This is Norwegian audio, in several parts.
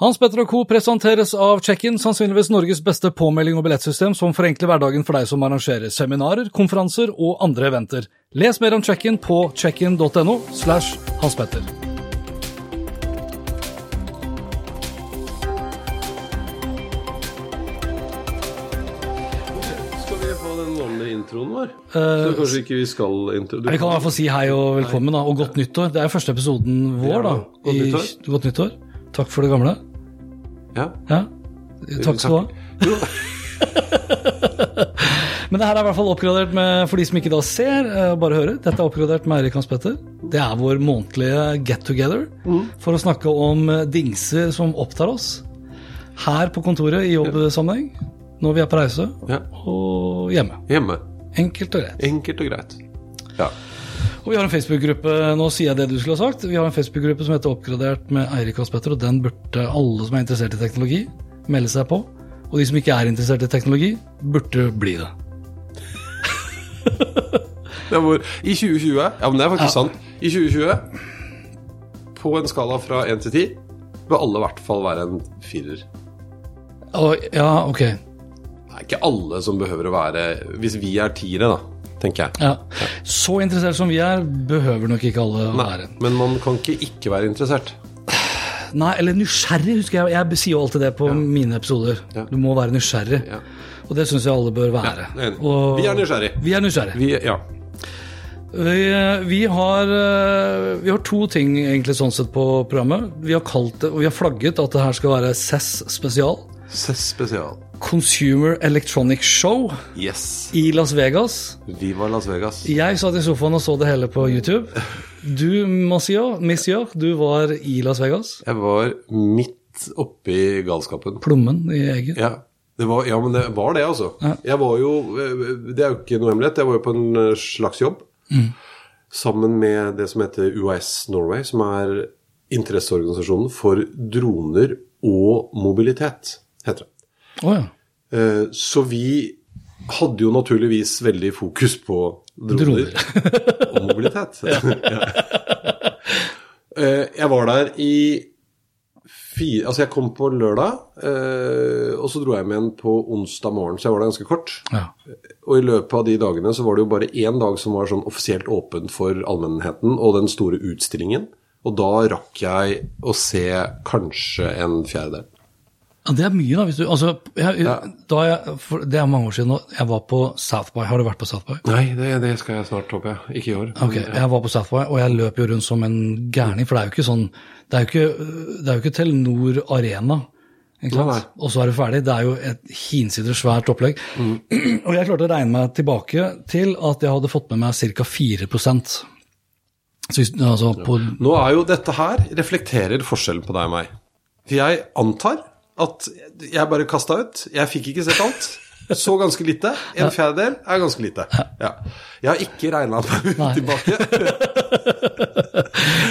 Hans Petter og Co. presenteres av Check-in, sannsynligvis Norges beste påmelding og billettsystem som forenkler hverdagen for deg som arrangerer seminarer, konferanser og andre eventer. Les mer om Check-in på checkin.no slash Hans Petter. Skal vi få den vanlige introen vår? Så kanskje ikke vi skal intro... Vi kan i hvert fall si hei og velkommen, da, og godt nyttår. Det er første episoden vår, da. Godt nyttår. I, godt nyttår. Takk for det gamle. Ja. Ja. Takk skal du ha. Men det her er i hvert fall oppgradert med, for de som ikke da ser, eh, bare hører. Dette er oppgradert med Eirik Hans Petter. Det er vår månedlige get together for å snakke om dingser som opptar oss. Her på kontoret i jobbsammenheng, når vi er på reise, Ja. og hjemme. hjemme. Enkelt og greit. Enkelt og greit. Ja. Og vi har en Facebook-gruppe nå sier jeg det du skulle ha sagt, vi har en Facebook-gruppe som heter Oppgradert med Eirik Aspetter, og den burde alle som er interessert i teknologi, melde seg på. Og de som ikke er interessert i teknologi, burde bli det. Det I 2020 Ja, men det er faktisk sant. I 2020, på en skala fra 1 til 10, bør alle i hvert fall være en firer. Ja, ok. Det er ikke alle som behøver å være Hvis vi er tiere, da, tenker jeg. Ja. Så interessert som vi er, behøver nok ikke alle å være. men man kan ikke ikke være interessert. Nei, eller nysgjerrig, husker jeg. Jeg sier jo alltid det på mine episoder. Ja. Du må være nysgjerrig. Ja. Og det syns jeg alle bør være. Og- Vi er nysgjerrig. Vi er nysgjerrig. Vi, ja. Vi, vi, har, eh, vi har to ting egentlig sånn sett på programmet. Vi har kalt det, og vi har flagget at det her skal være SES-spesial CES spesial. Consumer Electronic Show Yes. i Las Vegas. Viva Las Vegas. Jeg satt i sofaen og så det hele på YouTube. Du, monsieur, monsieur, du var i Las Vegas. Jeg var midt oppi galskapen. Plommen i egget. Ja, det var, ja, men det var det, altså. Jeg var jo Det er jo ikke noe hemmelighet. Jeg var jo på en eh, slags jobb sammen med det som heter UiS Norway, som er interesseorganisasjonen for droner og mobilitet, Å ja. Eh, Så vi hadde jo naturligvis veldig fokus på droner, og mobilitet. ja. Eh, Jeg var der i fire Altså, jeg kom på lørdag, eh, og så dro jeg med igjen på onsdag morgen, så jeg var der ganske kort. ja. Og i løpet av de dagene så var det jo bare én dag som var sånn offisielt åpen for allmennheten, og den store utstillingen. Og da rakk jeg å se kanskje en fjerdedel. Ja, Det er mye, da. Hvis du, altså, jeg, da jeg, det er mange år siden. Jeg var på South by. Har du vært på South by? Nei, det, det skal jeg snart, håper jeg. Ikke i år. Ok, Jeg var på South by, og jeg løp jo rundt som en gærning. For det er jo ikke sånn Det er jo ikke, det er jo ikke Telenor Arena. Ikke sant? Nei. Og så er du ferdig. Det er jo et hinsides svært opplegg. Og jeg klarte å regne meg tilbake til at jeg hadde fått med meg ca. 4% så, hvis- altså, på, Nå er jo dette her reflekterer forskjellen på deg og meg. For jeg antar at jeg bare kasta ut. Jeg fikk ikke sett alt. Så ganske lite. En fjerdedel er ganske lite. Ja. Jeg har ikke regna meg tilbake.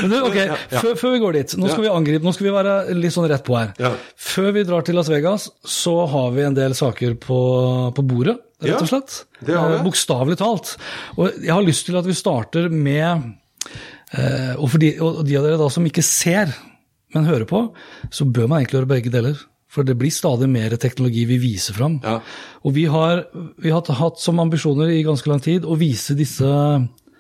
Du, ok, Før, før vi går dit, nå skal Ja. vi angripe, nå skal vi være litt sånn rett på her. Ja. Før vi drar til Las Vegas, så har vi en del saker på, på bordet, rett og slett. det har vi. Eh, Bokstavelig talt. Og jeg har lyst til at vi starter med eh, og, for de, og de av dere da som ikke ser, men hører på, så bør man egentlig gjøre begge deler. For det blir stadig mer teknologi vi viser fram. Ja. Og vi har, vi har hatt som ambisjoner i ganske lang tid å vise disse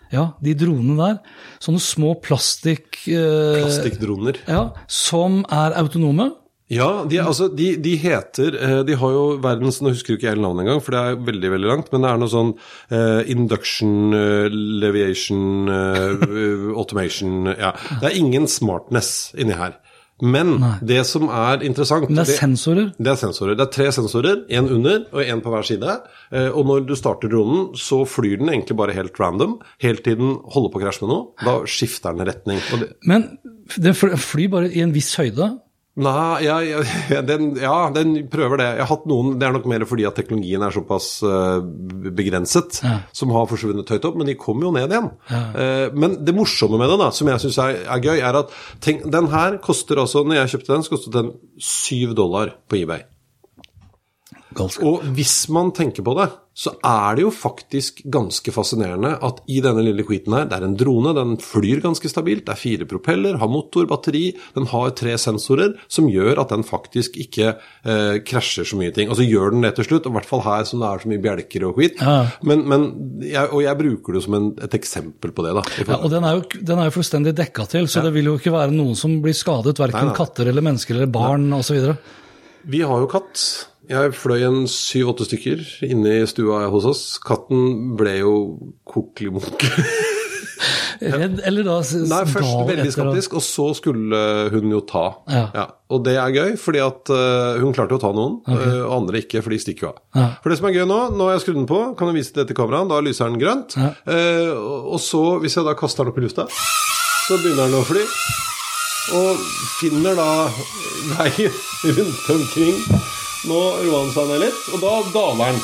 ja, de dronene der. Sånne små plastikk... Eh, Plastikkdroner. ja, som er autonome. Ja, de, altså, de, de heter eh, De har jo verdens Nå husker jeg ikke hele navnet engang, for det er veldig veldig langt. Men det er noe sånn uh, induction, uh, leviation, uh, automation Ja. Det er ingen smartness inni her. Men det som er interessant Men det er sensorer. Det er sensorer. Det er tre sensorer, én under og én på hver side. Eh, Og når du starter dronen, så flyr den egentlig bare helt random. Helt til den holder på å krasje med noe. Da skifter den retning. Det, Men den flyr bare i en viss høyde. Nei, ja, ja, den, ja, den prøver det. Jeg har hatt noen, Det er nok mer fordi at teknologien er såpass uh, begrenset, Ja. som har forsvunnet høyt opp, men de kommer jo ned igjen. Eh, men det morsomme med den, da, som jeg syns er, er gøy, er at tenk, den her koster altså Når jeg kjøpte den, så kostet den syv dollar på eBay. Galskap. Og hvis man tenker på det, så er det jo faktisk ganske fascinerende at i denne lille quiten her, det er en drone, den flyr ganske stabilt, det er fire propeller, har motor, batteri, den har tre sensorer som gjør at den faktisk ikke eh, krasjer så mye ting. Altså gjør den det til slutt, og i hvert fall her som det er så mye bjelker og skit. Ja. Men, men jeg, og jeg bruker det som en, et eksempel på det, da. Ja, og den er, jo, den er jo fullstendig dekka til, så det vil jo ikke være noen som blir skadet, verken katter eller mennesker eller barn osv. Vi har jo katt. Jeg fløy en syv-åtte stykker inne i stua hos oss. Katten ble jo kokelimunk. Redd, eller da Nei, først veldig skeptisk, og så skulle hun jo ta. Ja. Og det er gøy, fordi at eh, hun klarte å ta noen, okay. og andre ikke, for de stikker jo av. Ja. For det som er gøy nå, nå har jeg skrudd den på, kan jeg vise det til kameraet, da lyser den grønt. Ja. Eh, og så, hvis jeg da kaster den opp i lufta, så begynner den å fly. Og finner da veien rundt omkring. Nå roer han seg ned litt, og da daler den.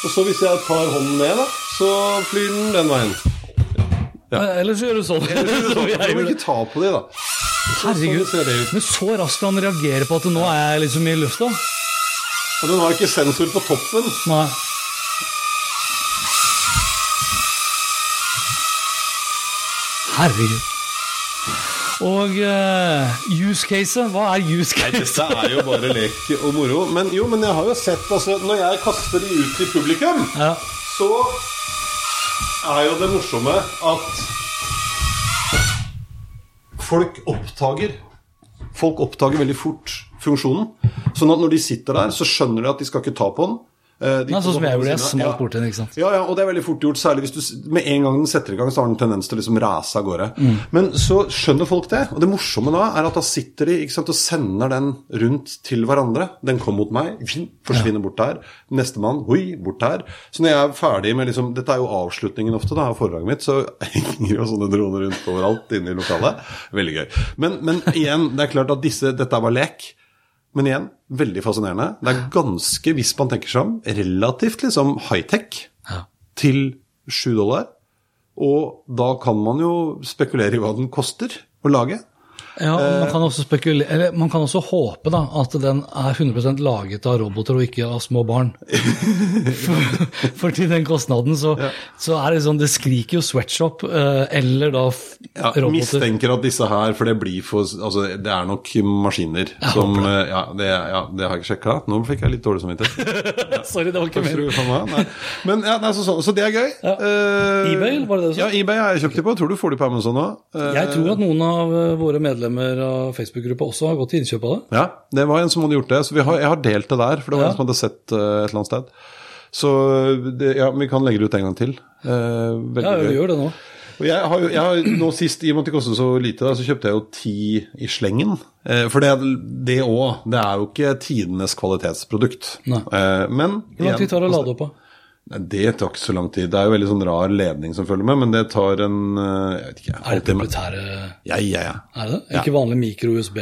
Og så hvis jeg tar hånden ned, da, så flyr den den veien. Ja. Eller så gjør du sånn. Jeg Du må ikke ta på det, da. Herregud. Sånn. Men så raskt han reagerer på at nå er jeg liksom i lufta. Og den har ikke sensor på toppen. Nei. Herregud. Og uh, use case, hva er use case? Nei, Dette er jo bare lek og moro. Men jo, men jeg har jo sett altså, Når jeg kaster de ut i publikum, Ja. så er jo det morsomme at folk oppdager Folk oppdager veldig fort funksjonen. Sånn at når de sitter der, så skjønner de at de skal ikke ta på den. Eh, de Nei, sånn som jeg gjorde, jeg Ja. smalt borti den, ikke sant. Ja, ja, og det er veldig fort gjort, særlig hvis du med en gang den setter i gang, så har den tendens til å liksom rase av gårde. Mm. Men så skjønner folk det, og det morsomme da er at da sitter de ikke sant, og sender den rundt til hverandre. Den kom mot meg, forsvinner forsvinner bort der. Nestemann, hoi, bort der. Så når jeg er ferdig med liksom Dette er jo avslutningen ofte da, av foredraget mitt, så henger jo sånne droner rundt overalt inne i lokalet. Veldig gøy. Men, men igjen, det er klart at disse Dette var lek. Men igjen, veldig fascinerende. Det er ganske, hvis man tenker seg om, relativt liksom high-tech Ja. til sju dollar. Og da kan man jo spekulere i hva den koster å lage. Ja, Eh. man kan også spekulere, eller man kan også håpe da, at den er 100% laget av roboter og ikke av små barn. For, for til den kostnaden så, så er det sånn, det skriker jo sweatshop, eh, eller da Ja, roboter. mistenker at disse her, for det blir for Altså, det er nok maskiner som håper eh, ja det, ja, det har jeg ikke sjekka. Nå fikk jeg litt dårlig samvittighet. Sorry, det var ikke Takk mer. du ha, meg. Nei. Men ja, nei, så, så, så det er gøy. Ja. Uh, eBay, var det det du sa? Ja, eBay har jeg kjøpt de på. Tror du får de på Amazon nå? Uh, Jeg tror at noen av eh, våre medlemmer av Facebook-gruppa også har gått til innkjøp av det. Ja, det var en som hadde gjort det. Så vi har, jeg har delt det der, for det var Ja. en som hadde sett eh, et eller annet sted. Så det, ja, vi kan legge det ut en gang til. Eh, Ja, vi gjør det nå. Og jeg har jo, jeg har, nå sist, i og med at det kostet så lite, da, så kjøpte jeg jo ti i slengen. Eh, for det det òg, det er jo ikke tidenes kvalitetsprodukt. Nei. Eh, men Hvor lang tid tar det å lade opp? da? Nei, Det tar ikke så lang tid. Det er jo veldig sånn rar ledning som følger med, men det tar en eh, Jeg vet ikke. Er det proprietære Ja, ja, ja. Er det det? Ikke vanlig mikro-USB?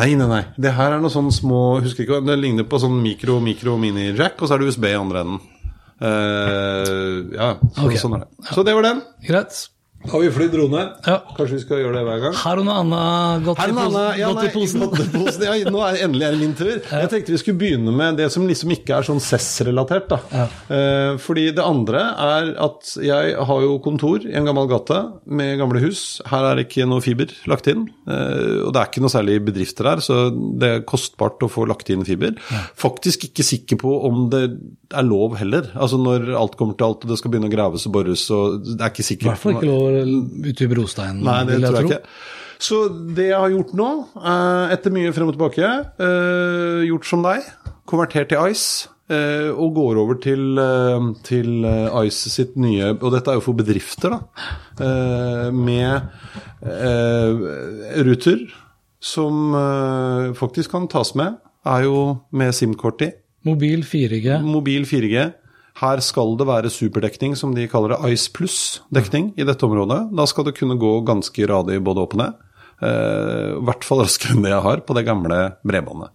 Nei, nei, nei. Det her er noe sånn små Husker ikke Det ligner på sånn mikro, mikro, mini-jack, og så er det USB i andre enden. Eh, ja, så, Ok. sånn er det. Så det var den. Greit. Har vi flydd drone? Ja. Kanskje vi skal gjøre det hver gang? Har du noe annet gått i posen? ja, nei, i posen? Ja, nå er endelig er det min tur. Jeg tenkte vi skulle begynne med det som liksom ikke er sånn CES-relatert. Ja. Eh, fordi det andre er at jeg har jo kontor i en gammel gate med gamle hus. Her er det ikke noe fiber lagt inn. Eh, og det er ikke noe særlig bedrifter her, så det er kostbart å få lagt inn fiber. Faktisk ikke sikker på om det er lov heller. Altså når alt kommer til alt og det skal begynne å graves og bores, og det er ikke sikkert. Hvertfall ikke lov ute i brosteinen, Nei, det vil jeg tror jeg tro. ikke. Så det jeg har gjort nå, eh, etter mye frem og tilbake, eh, gjort som deg, konvertert til Ice. eh, Og går over til, til Ice sitt nye Og dette er jo for bedrifter, da. Med ruter som faktisk kan tas med. Er jo med SIM-kort i. Mobil 4G. Mobil 4G. Her skal det være superdekning, som de kaller det, Ice Plus-dekning i dette området. Da skal det kunne gå ganske radig både opp og ned. Eh, I hvert fall raskere enn det jeg har på det gamle bredbåndet.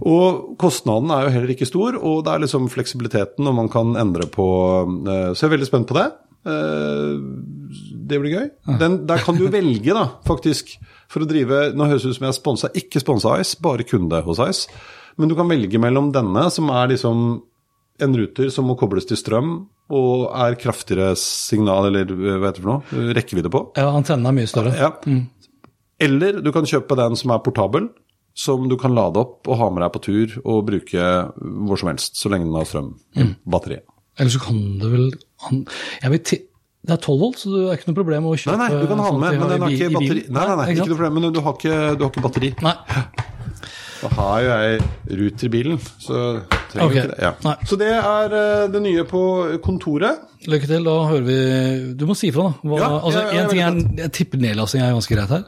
Og kostnaden er jo heller ikke stor, og det er liksom fleksibiliteten, og man kan endre på eh, Så jeg er veldig spent på det. Eh, det blir gøy. Den, der kan du velge, da, faktisk, for å drive Nå høres det ut som jeg er sponsa, ikke sponsa Ice, bare kunde hos Ice. Men du kan velge mellom denne, som er liksom en ruter som må kobles til strøm, og er kraftigere signal, eller hva heter det for noe, rekkevidde på. Ja, antennen er mye større. Ja. Eller du kan kjøpe den som er portabel, som du kan lade opp og ha med deg på tur og bruke hvor som helst, så lenge den har strøm i batteriet. Eller så kan du vel jeg vet, Det er 12 volt, så det er ikke noe problem å kjøpe nei, du kan ha med, men den har ikke batteri. Nei, nei, nei, ikke noe problem, men du har ikke, du har ikke batteri. Nei. Da har jo jeg Ruter i bilen, så trenger okay. ikke det. Ja. Så det er eh, det nye på kontoret. Lykke til. Da hører vi Du må si ifra, da. Hva, Ja, altså, ja, ja, en ting er, Jeg tipper nedlasting er ganske greit her.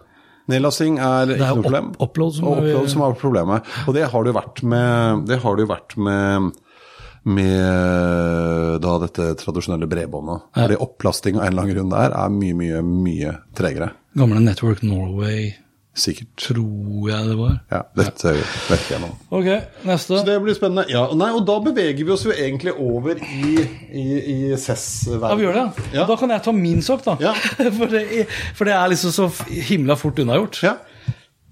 Nedlasting er ikke er noe problem. Det er upload som og upload som er problemet. Og det har det jo vært med Det har det jo vært med med da dette tradisjonelle bredbåndet. Fordi opplasting av en eller annen grunn der er mye, mye, mye tregere. Gamle Network Norway, Sikkert. tror jeg det var. Ja, dette vet jeg nå. Ok, neste. Så det blir spennende. Ja, og nei, og da beveger vi oss jo egentlig over i, i, i CES-verdenen. Ja, vi gjør det. Ja. Da kan jeg ta min sak, da. Ja. for, det, for det er liksom så himla fort unnagjort. Ja.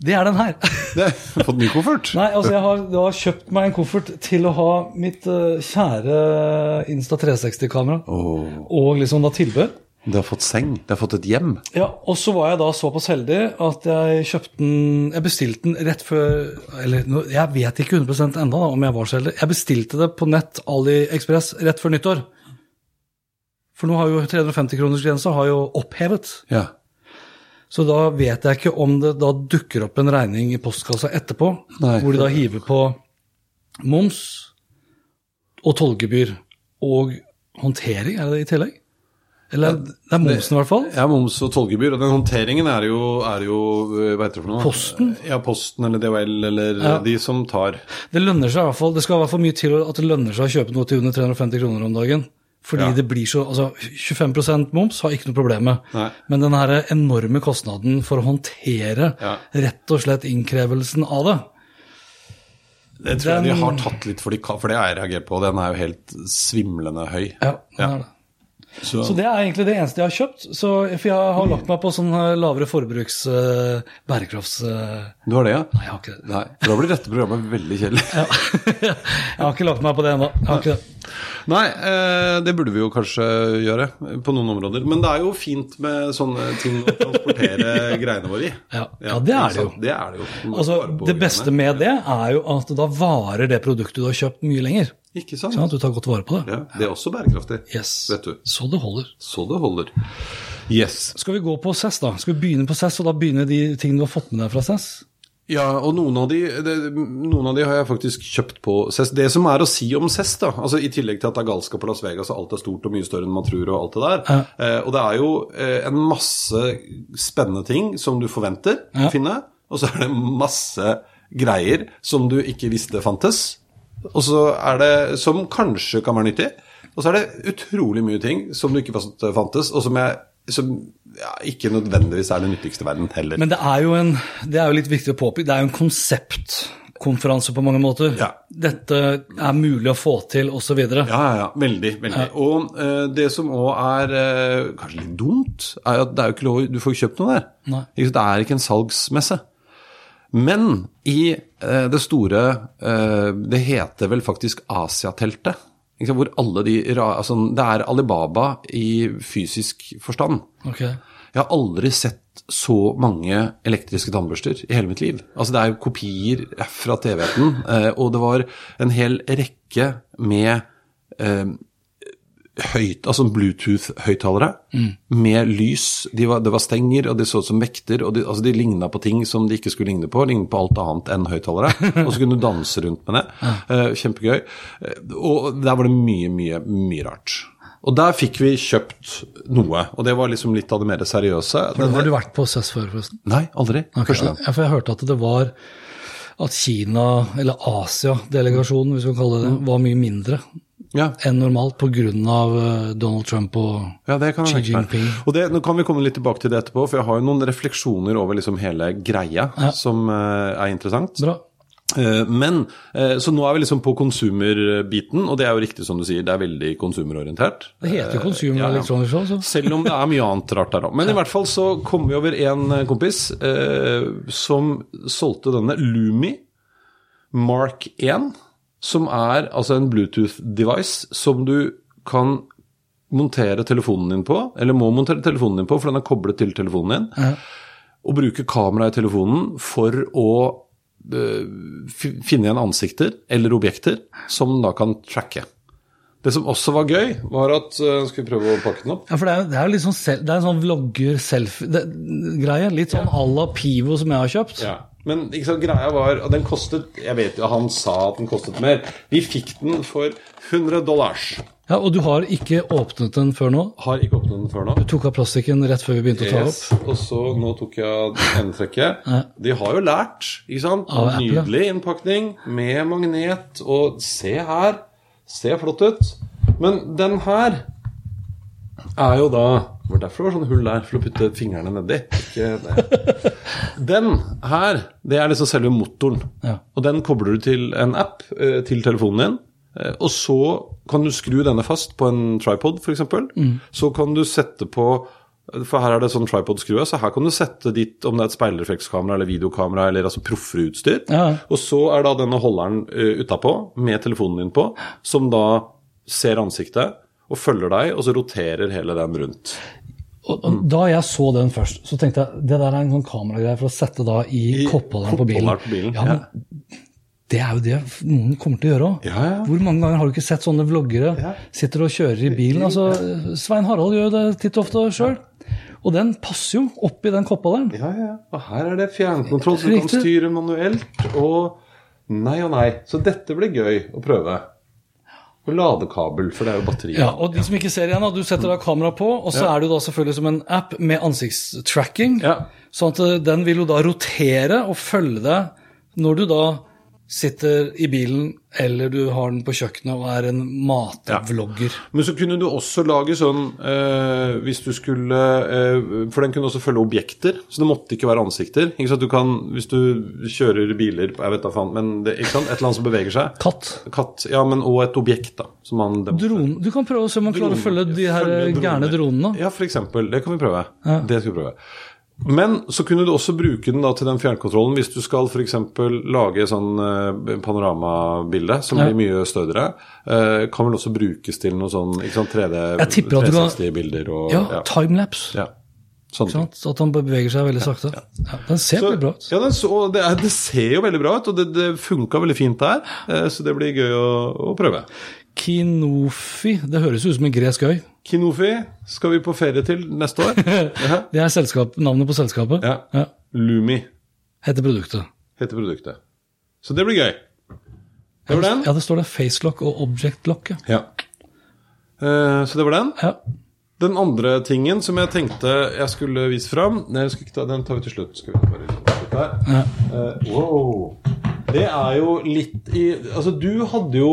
Det er den her. Det har fått ny koffert. Nei, altså jeg har, jeg har kjøpt meg en koffert til å ha mitt uh, kjære Insta 360-kamera. Åh, Og liksom da tilbehør. Det har fått seng. Det har fått et hjem. Ja, og så var jeg da såpass heldig at jeg kjøpte den Jeg bestilte den rett før Eller jeg vet ikke 100% ennå om jeg var så heldig. Jeg bestilte det på nett AliExpress rett før nyttår. For nå har jo 350-kronersgrensa har jo opphevet. Ja. Så da vet jeg ikke om det da dukker opp en regning i postkassa etterpå, Nei. hvor de da hiver på moms og tollgebyr og håndtering, er det det i tillegg? Eller det er momsen i hvert fall. Ja, moms og tollgebyr. Og den håndteringen er jo, er jo eh, hva heter det for noe? Posten? Ja, Posten eller DHL eller Ja. de som tar Det lønner seg i hvert fall, det skal i hvert fall mye til at det lønner seg å kjøpe noe til under 350 kroner om dagen. Fordi Ja. det blir så, altså 25% moms har ikke noe problem med. Nei. Men den her enorme kostnaden for å håndtere Ja. rett og slett innkrevelsen av det. Det tror jeg de har tatt litt for, de, for det har jeg reagert på. Den er jo helt svimlende høy. Ja, den Ja. er det. Så, Så det er egentlig det eneste jeg har kjøpt. Så, for jeg har lagt meg på sånn eh, lavere forbruks... uh, bærekrafts... Uh... du har det, ja? nei, jeg har ikke det. Nei, for da blir dette programmet veldig kjedelig. Ja. jeg har ikke lagt meg på det ennå. Ikke det. Nei, eh, det burde vi jo kanskje gjøre på noen områder. Men det er jo fint med sånne ting å transportere greiene våre i. Ja, ja, det er det jo. Det er det jo. Altså, det beste med det er jo at da varer det produktet du har kjøpt, mye lenger. Ikke sant? Sånn at du tar godt vare på det. Ja, det er også bærekraftig. Yes. Vet du. Så det holder. Så det holder. Yes. Skal vi gå på SES da? Skal vi begynne på SES, og da begynne de tingene du har fått med deg fra SES? Ja, og noen av, de, det, noen av de har jeg faktisk kjøpt på SES. Det som er å si om SES da, altså i tillegg til at det er galskap på Las Vegas og alt er stort og mye større enn man tror og alt det der, Ja. eh, og det er jo eh, en masse spennende ting som du forventer Ja. å finne, og så er det masse greier som du ikke visste fantes, og så er det som kanskje kan være nyttig, og så er det utrolig mye ting som du ikke visste fantes, og som, jeg, som ja, ikke nødvendigvis er det nyttigste i verden heller. Men det er jo, en, det er jo litt viktig å påpeke, det er jo en konseptkonferanse på mange måter. Ja. Dette er mulig å få til, osv. Ja, ja, ja. Veldig. veldig. Og uh, det som òg er uh, kanskje litt dumt, er at det er jo ikke lov Du får kjøpt noe der. Nei. Det er ikke en salgsmesse. Men i eh, det store eh, Det heter vel faktisk Asiateltet. Hvor alle de altså, Det er Alibaba i fysisk forstand. Okay. Jeg har aldri sett så mange elektriske tannbørster i hele mitt liv. Altså Det er jo kopier fra TV-en, eh, og det var en hel rekke med høyt, altså Bluetooth-høyttalere med lys. De var, det var stenger, og de så ut som vekter. og De, altså de ligna på ting som de ikke skulle ligne på. Lignet på alt annet enn høyttalere. og så kunne du danse rundt med det. Uh, kjempegøy. Eh, og der var det mye, mye, mye rart. Og der fikk vi kjøpt noe, og det var liksom litt av det mer seriøse. Har du, har du vært på SES før, forresten? Nei, aldri. Okay. Første gang. Ja, for jeg hørte at det var at Kina, eller Asia-delegasjonen, hvis vi kan kalle det Mm. det, var mye mindre Ja, enn normalt pga. Donald Trump og Ja, det kan Xi. Jinping. Og det, Nå kan vi komme litt tilbake til det etterpå, for jeg har jo noen refleksjoner over liksom hele greia Ja. som eh, er interessant. Bra. Eh, men, eh, Så nå er vi liksom på konsumerbiten, og det er jo riktig som du sier, det er veldig konsumerorientert. Det heter jo Consumer ja. Electronics også. så Selv om det er mye annet rart der òg. Men i hvert fall så kom vi over en eh, kompis eh, som solgte denne Lumi Mark 1, som er altså en Bluetooth-device som du kan montere telefonen din på, eller må montere telefonen din på, for den er koblet til telefonen din, Ja. og bruke kamera i telefonen for å eh, finne igjen ansikter eller objekter som den da kan tracke. Det som også var gøy, var at eh, Skal vi prøve å pakke den opp? Ja, for det er, det er liksom, det er en sånn vlogger-selfie-greie. Litt sånn à la Pivo som jeg har kjøpt. Ja. Men sant, greia var og Den kostet Jeg vet jo, han sa at den kostet mer. Vi fikk den for 100 dollars. Ja, Og du har ikke åpnet den før nå? Har ikke åpnet den før nå. Du tok av plastikken rett før vi begynte å ta opp? Yes. Og så nå tok jeg av endetrekket. De har jo lært, ikke sant? Av Apple. Nydelig innpakning med magnet. Og se her. Ser flott ut. Men den her er jo da Det var derfor det var sånn hull der, for å putte fingrene nedi. Den her, det er liksom selve motoren. Ja. Og den kobler du til en app eh, til telefonen din. Eh, Og så kan du skru denne fast på en tripod, f.eks. Mm. Så kan du sette på For her er det sånn tripod-skrue, så her kan du sette ditt om det er et speilreflekskamera eller videokamera eller altså proffere utstyr. Ja. Og så er da denne holderen uh, utapå med telefonen din på, som da ser ansiktet og følger deg, og så roterer hele den rundt. Og, og da jeg så den først, så tenkte jeg det der er en sånn kameragreie for å sette da i, I koppholderen på bilen. på bilen, Ja, men det er jo det noen kommer til å gjøre òg. Ja, ja. Hvor mange ganger har du ikke sett sånne vloggere Ja. sitter og kjører i bilen? Altså, Svein Harald gjør det titt og ofte sjøl. Og den passer jo oppi den koppholderen. Ja, ja. Og her er det fjernkontroll, så du kan styre manuelt. Og nei og nei. Så dette blir gøy å prøve. Og ladekabel, for det er jo batteri. Ja, og de som ikke ser igjen, Du setter da kamera på, og så Ja. er det jo da selvfølgelig som en app med ansiktstracking. Ja. Sånn at eh, den vil jo da rotere og følge deg når du da sitter i bilen eller du har den på kjøkkenet og er en matvlogger. Men så kunne du også lage sånn eh, hvis du skulle eh, For den kunne også følge objekter, så det måtte ikke være ansikter. Ikke sant? Du kan, Hvis du kjører biler Jeg vet da faen, men det, ikke sant? et eller annet som beveger seg. Katt. Katt, ja, men og et objekt, da. Som man Drone. Du kan prøve å se om man klarer å følge de her gærne dronene. Ja, for eksempel. Det kan vi prøve. Det skal vi prøve. Men så kunne du også bruke den da til den fjernkontrollen hvis du skal f.eks. lage sånn eh, panoramabilde som Ja. blir mye stødigere. Eh, kan vel også brukes til noe sånn ikke sant, 3D, Jeg tipper at du kan- 360-bilder og Ja, ja. timelapse. ja. At han beveger seg veldig sakte. Ja, den ser Så, veldig bra ut. ja, den så, det, er, det ser jo veldig bra ut, og det, det funka veldig fint der. eh, Så det blir gøy å, å prøve. Kinofi, det høres ut som en gresk øy. Kinofi skal vi på ferie til neste år. Det er selskap, navnet på selskapet. Ja. Ja. Lumi Heter produktet. heter produktet. Så det blir gøy. Det var den. Ja, det står der facelock og objectlock. Ja. Ja. Eh, Så det var den. Ja. Den andre tingen som jeg tenkte jeg skulle vise fram Nei, jeg skal ikke ta, den tar vi til slutt. Skal vi bare slutt her. Ja. Uh, wow. Det er jo litt i Altså, du hadde jo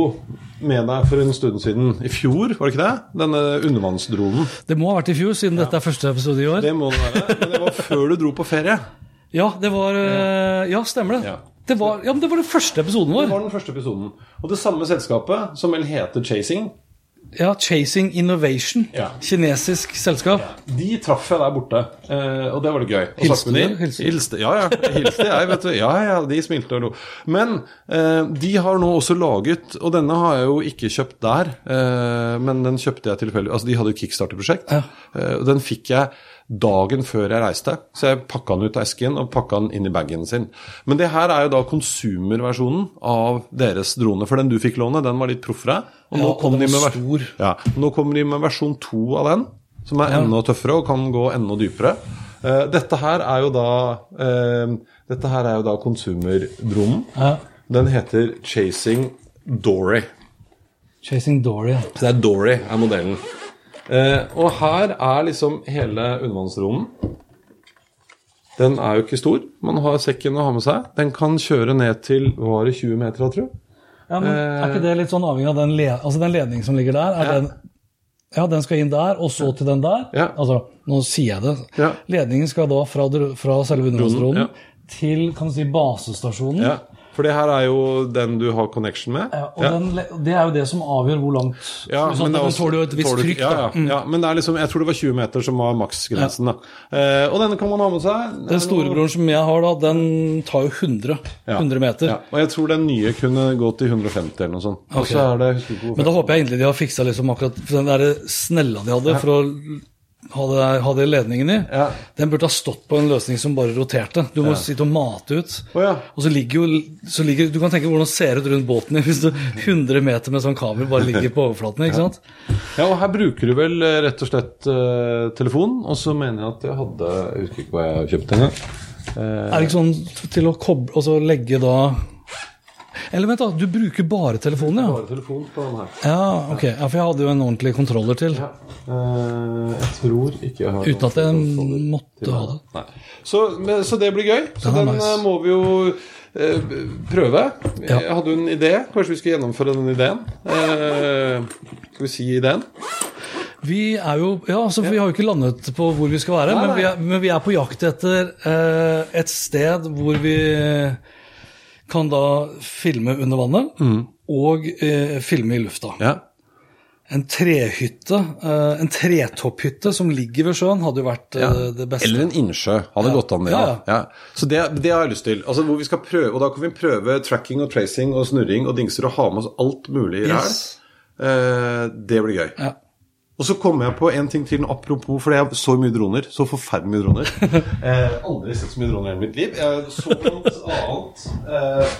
med deg for en stund siden, i fjor, var det ikke det? Denne undervannsdronen. Det må ha vært i fjor, siden dette er første episode i år. Det må det være. Men det var før du dro på ferie. Ja, det var eh, Ja, stemmer det. Ja. Det var, ja, men det var den første episoden vår. Det var den første episoden. Og det samme selskapet, som vel heter Chasing, Ja, Chasing Innovation. Ja. Kinesisk selskap. de traff jeg der borte. Eh, og det var det gøy. Hilste du? Hilste ja, ja. Hilste jeg, vet du. Ja, ja, de smilte og lo. Men eh, de har nå også laget, og denne har jeg jo ikke kjøpt der, eh, men den kjøpte jeg tilfeldig Altså, de hadde et kickstarter-prosjekt. Ja. Den fikk jeg dagen før jeg reiste, så jeg pakka den ut av esken og pakka den inn i bagen sin. Men det her er jo da konsumerversjonen av deres drone. For den du fikk låne, den var litt proffere. Og Ja, nå, kom den de med ja, nå kommer de med versjon to av den, som er enda tøffere og kan gå enda dypere. Uh, dette her er jo da uh, Dette her er jo da konsumerdronen. Ja. Den heter Chasing Dory. Chasing Dory. ja. Så det er Dory er modellen. Eh, og her er liksom hele undervannsdronen. Den er jo ikke stor. Man har sekken å ha med seg. Den kan kjøre ned til var det, 20 meter, tror jeg. Ja, men Er ikke det litt sånn avhengig av den, le altså den ledningen som ligger der? Er Ja. den, ja, den skal inn der, og så til den der? Ja. Altså, nå sier jeg det. Ja. Ledningen skal da fra, fra selve undervannsdronen ja. til kan du si, basestasjonen. Ja, For det her er jo den du har connection med. Ja, og Den, det er jo det som avgjør hvor langt Ja, sånn, men også- tåler jo et visst trykk. Ja, ja, Mm. ja, ja, men det er liksom, jeg tror det var 20 meter som var maksgrensen. da. Eh, og denne kan man ha med seg. Den storebroren som jeg har, da, den tar jo 100, Ja. 100 meter. Ja, og jeg tror den nye kunne gå til 150 eller noe sånt. Okay. Så det Men da håper jeg egentlig de har fiksa liksom akkurat den der snella de hadde for å ha hadde, ledningen i. Ja. Den burde ha stått på en løsning som bare roterte. Du må sitte og mate ut. Oh, ja. Og så ligger jo så ligger, Du kan tenke hvordan det ser ut rundt båten hvis du 100 meter med sånn kabel bare ligger på overflaten. ikke sant? Ja, og her bruker du vel eh, rett og slett uh, telefon, og så mener jeg at jeg hadde Jeg husker ikke hva jeg kjøpte engang. Uh, Er det ikke sånn til å koble Og så legge da Eller vent, da. Du bruker bare telefonen, ja? bare telefon på den her. Ja, ok. Ja, For jeg hadde jo en ordentlig kontroller til. Ja. Eh, jeg tror ikke jeg har Uten at jeg måtte ha det. Så, så det blir gøy. Så den nice. eh, må vi jo eh, prøve. Ja. Jeg hadde du en idé. Kanskje vi skal gjennomføre den ideen. Eh, skal vi si ideen? Vi er jo Ja, altså, vi har jo ikke landet på hvor vi skal være, Nei, men vi, er, men vi er på jakt etter eh, et sted hvor vi kan da filme under vannet og eh, filme i lufta. Ja. En trehytte, eh, en tretopphytte som ligger ved sjøen, hadde jo vært ja. det beste. Eller en innsjø. Hadde Ja. gått an, det. Ja, Ja. Så det, det har jeg lyst til. Altså hvor vi skal prøve, Og da kan vi prøve tracking og tracing og snurring og dingser og ha med oss alt mulig i ræl. Yes. Eh, det blir gøy. Ja. Og så kommer jeg på en ting til, apropos, for jeg så mye droner. Så forferdelig mye droner. Eh, aldri sett så mye droner i hele mitt liv. Jeg så noe annet. Eh,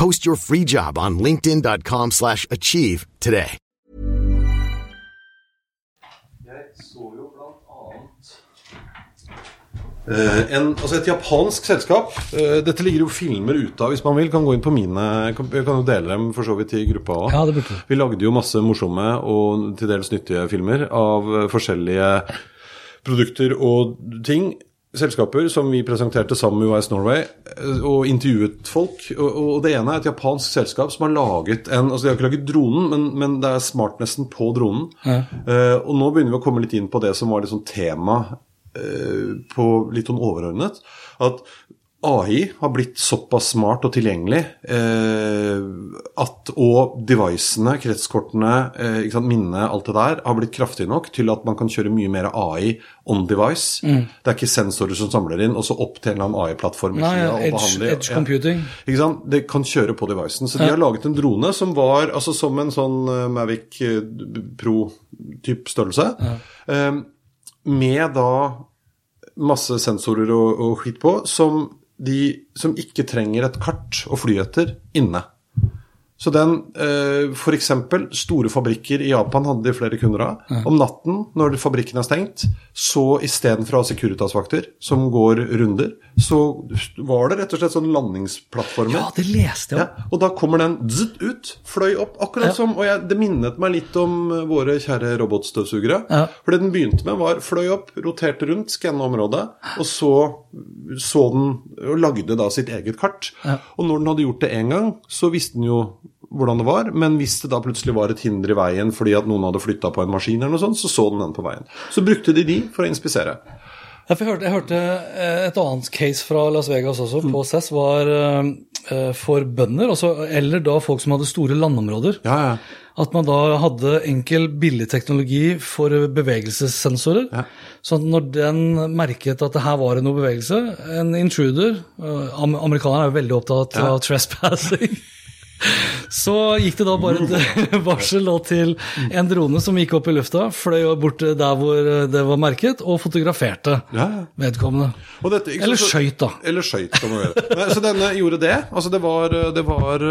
Post your free job on linkedin.com/achieve slash achieve today. Jeg så jo blant annet eh, en, altså et japansk selskap. Uh, dette ligger jo filmer ute av hvis man vil. Kan gå inn på mine kan, Jeg kan jo dele dem for så vidt i gruppa òg. Ja, det. Vi lagde jo masse morsomme og til dels nyttige filmer av eh, forskjellige produkter og ting. Selskaper som vi presenterte sammen med US Norway eh, og intervjuet folk. Og, det ene er et japansk selskap som har laget en Altså de har ikke laget dronen, men, men det er smartnessen på dronen. Eh, og nå begynner vi å komme litt inn på det som var liksom tema uh, på litt sånn overordnet. At AI har blitt såpass smart og tilgjengelig eh, at og devicene, kretskortene, eh, minnet, alt det der, har blitt kraftig nok til at man kan kjøre mye mer AI on device. Det er ikke sensorer som samler inn, og så opp til en eller annen AI-plattform. Nei, siden edge, edge ja. computing. Sant? Det kan kjøre på devicen. Så de har laget en drone som var altså som en sånn eh, Mavic eh, Pro-type størrelse. Eh, med da masse sensorer og, og skitt på, som, de, som ikke trenger et kart å fly etter inne. Så den, F.eks. for eksempel, store fabrikker i Japan hadde de flere kunder av. Om natten, når fabrikken er stengt, så istedenfor å ha Securitas-vakter som går runder, så var det rett og slett sånn landingsplattformer. Ja, det leste jeg. Ja, og da kommer den zzz, ut, fløy opp, akkurat Ja. som Og jeg, det minnet meg litt om eh, våre kjære robotstøvsugere. Ja. For det den begynte med, var fløy opp, roterte rundt, skanna området, og så så den og lagde da sitt eget kart. Og når den hadde gjort det én gang, så visste den jo hvordan det var, men hvis det da plutselig var et hinder i veien fordi at noen hadde flytta på en maskin, eller noe sånt, så så den den på veien. Så brukte de de for å inspisere. Jeg, hørte, jeg hørte eh, et annet case fra Las Vegas også, Mm. på CES, var eh, eh, for bønder, også, eller da folk som hadde store landområder. Ja, ja. At man da hadde enkel, billig teknologi for bevegelsessensorer. Ja. Så at når den merket at det her var noe bevegelse, en intruder Amerikanerne er jo veldig opptatt av trespassing. Så gikk det da bare et varsel til en drone som gikk opp i lufta, fløy bort der hvor det var merket, og fotograferte Ja, vedkommende. Dette- Eller så- skøyt, da. Eller skøyt, kan man gjøre. Så denne gjorde det. Altså det var, det, var,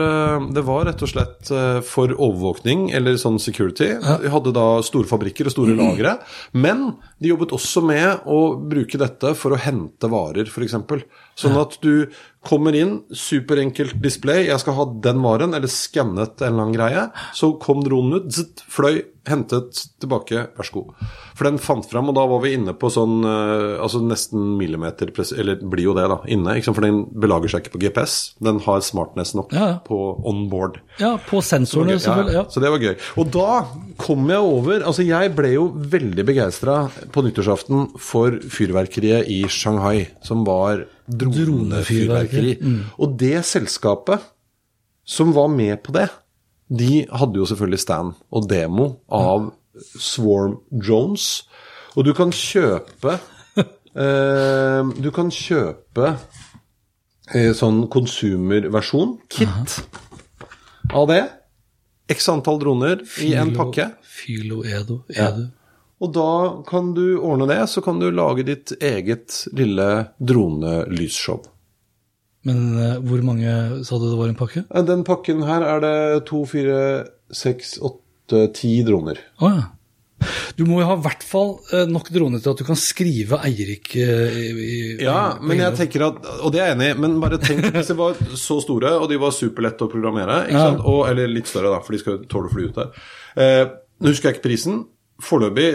det var rett og slett eh, for overvåkning, eller sånn security. De hadde da store fabrikker og store lagre. Men de jobbet også med å bruke dette for å hente varer, f.eks. Sånn at du kommer inn, superenkelt display, jeg skal ha den varen, eller skannet en eller annen greie. Så kom dronen ut, zitt, fløy, hentet tilbake, vær så god. For den fant fram, og da var vi inne på sånn eh, altså nesten millimeter Eller blir jo det, da, inne. For den belager seg ikke på GPS. Den har smartness nok Ja, ja. på on board. Ja, på sensorene, selvfølgelig. Ja. Så det var gøy. Og da kom jeg over Altså, jeg ble jo veldig begeistra på nyttårsaften for fyrverkeriet i Shanghai, som var dronefyrverkeri. Mm. Og det selskapet som var med på det, de hadde jo selvfølgelig stand og demo av Swarm Jones. Og du kan kjøpe eh, Du kan kjøpe eh, sånn konsumerversjon, kit, av det. X antall droner i en pakke. Filo Edo. Ja. Og da kan du ordne det, så kan du lage ditt eget lille dronelysshow. Men eh, hvor mange sa du det var i en pakke? Eh, Den pakken her er det to, fire, seks, åtte, ti droner. Å ja. Du må jo ha i hvert fall eh, nok droner til at du kan skrive Eirik Ja, men jeg tenker at Og det er jeg enig i, men bare tenk hvis de var så store, og de var superlette å programmere, Ja. Og, eller litt større, da, for de skal tåle å fly ut der. Eh, Nå husker jeg ikke prisen. Foreløpig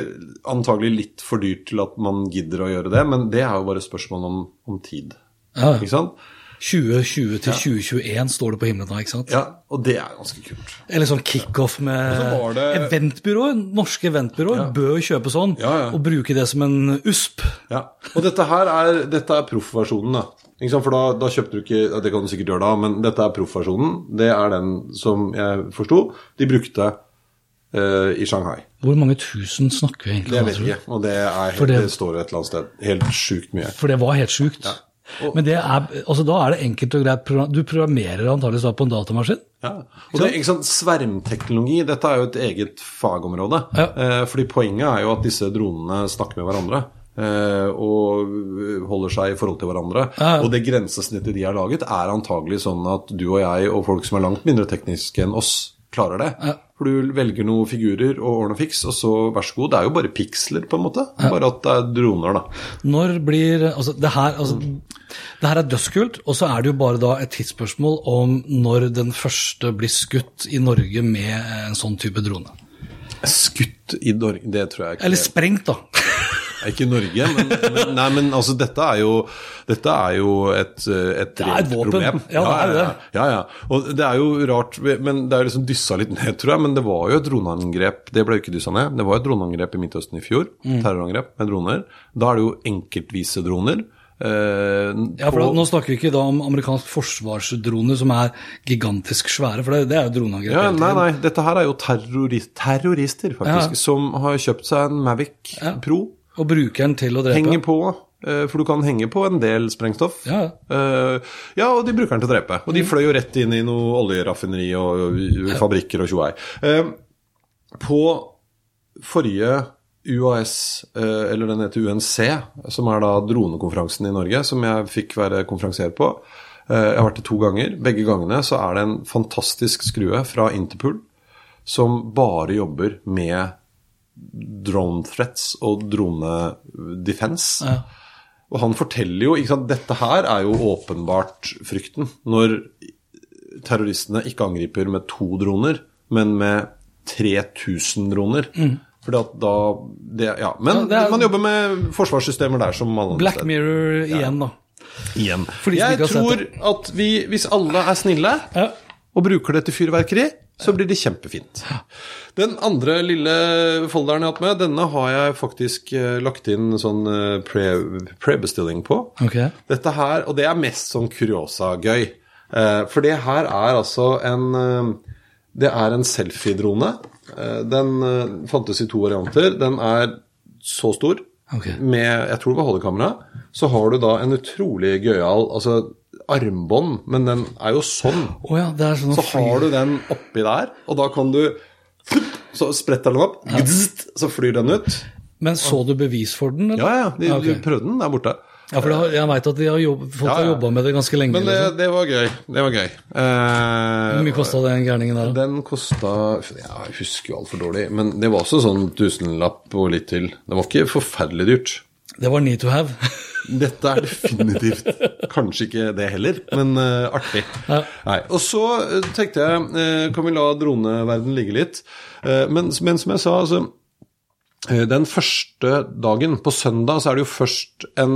antagelig litt for dyrt til at man gidder å gjøre det, men det er jo bare spørsmål om, om tid. Ja. Ikke sant? 2020 til 2021 står det på himmelen da, ikke sant? Ja, og det er ganske kult. Eller sånn kickoff med så det- Eventbyråer. Norske eventbyråer bør kjøpe sånn, Ja, ja. og bruke det som en USP. Ja, og dette her er, dette er proffversjonen, da. Ikke sant? For da, da kjøpte du ikke Det kan du sikkert gjøre da, men dette er proffversjonen. Det er den som jeg forsto de brukte i Shanghai. Hvor mange tusen snakker vi egentlig om? Det vet jeg ikke, og det, er, helt, det- det står et eller annet sted. Helt sjukt mye. For det var helt sjukt. Og- Men det er, altså da er det enkelt og greit. Du programmerer antakeligvis på en datamaskin. Ja. Og det, ikke sant, Svermteknologi, dette er jo et eget fagområde. Ja. Eh, fordi poenget er jo at disse dronene snakker med hverandre. Eh, og holder seg i forhold til hverandre. Ja, ja. Og det grensesnittet de har laget, er antagelig sånn at du og jeg og folk som er langt mindre tekniske enn oss, klarer det. Ja. For du velger noen figurer og ordner fiks, og så vær så god. Det er jo bare piksler, på en måte. Bare at det er droner, da. Når blir Altså, det her, altså, det her er dødskult, og så er det jo bare da et tidsspørsmål om når den første blir skutt i Norge med en sånn type drone. Skutt i Norge, det tror jeg ikke. Eller sprengt, da. Ikke Norge, men, men, nei, men altså, dette er jo, dette er jo et, et Det er et våpen. problem. Ja, det er det. Ja, ja. Og det er jo rart, men det er liksom dyssa litt ned, tror jeg. Men det var jo et droneangrep. Det ble jo ikke dyssa ned. Det var et droneangrep i Midtøsten i fjor. Mm. Terrorangrep med droner. Da er det jo enkeltvise droner. Uh, Ja, for da, Nå snakker vi ikke da om amerikansk forsvarsdroner som er gigantisk svære, for det, det er jo droneangrep. ja, nei, nei, dette her er jo terrorist, terrorister, faktisk, Ja. som har kjøpt seg en Mavic Ja. Pro. Og bruker den til å drepe. Henger på, eh, for du kan henge på en del sprengstoff. Ja, ja. Eh, ja, og de bruker den til å drepe. Og de fløy jo rett inn i noe oljeraffineri og, og fabrikker og tjoei. Eh, på forrige UAS, eller den heter UNC, som er da dronekonferansen i Norge, som jeg fikk være konferansier på. Jeg har vært det to ganger. Begge gangene så er det en fantastisk skrue fra Interpool som bare jobber med drone threats og drone defense. Ja. Og han forteller jo ikke sant, Dette her er jo åpenbart frykten. Når terroristene ikke angriper med to droner, men med 3000 droner. Fordi at da det, Ja, men Ja, er- man jobber med forsvarssystemer der som man Black. Mirror igjen, da. Igjen. Jeg tror at vi, hvis alle er snille Ja. og bruker det til fyrverkeri, så blir det kjempefint. Den andre lille folderen jeg har hatt med, denne har jeg faktisk eh, lagt inn sånn eh, pre- pre-bestilling på. Okay. Dette her, og det er mest sånn kuriosa-gøy. Eh, for det her er altså en Det er en selfie-drone. Den fantes i to varianter. Den er så stor, okay. med jeg tror det var HD-kamera. Så har du da en utrolig gøyal altså armbånd, men den er jo sånn. Oh ja, er sånn Så har du den oppi der, og da kan du Så spretter den opp, så flyr den ut. Men så du bevis for den? Eller? Ja, ja, de, okay. de prøvde den der borte. Ja, for har, jeg veit at de har jobb, folk Ja, har ja. jobba med det ganske lenge. Men det, liksom. det var gøy. Det var gøy. Eh, Hvor mye kosta den gærningen der? Den kosta Jeg husker jo altfor dårlig, men det var også sånn tusenlapp og litt til. Det var ikke forferdelig dyrt. Det var need to have. Dette er definitivt kanskje ikke det heller, men uh, artig. Ja. Og så eh, tenkte jeg uh, kan vi la droneverden ligge litt. Men, men som jeg sa, altså den første dagen, på søndag, så er det jo først en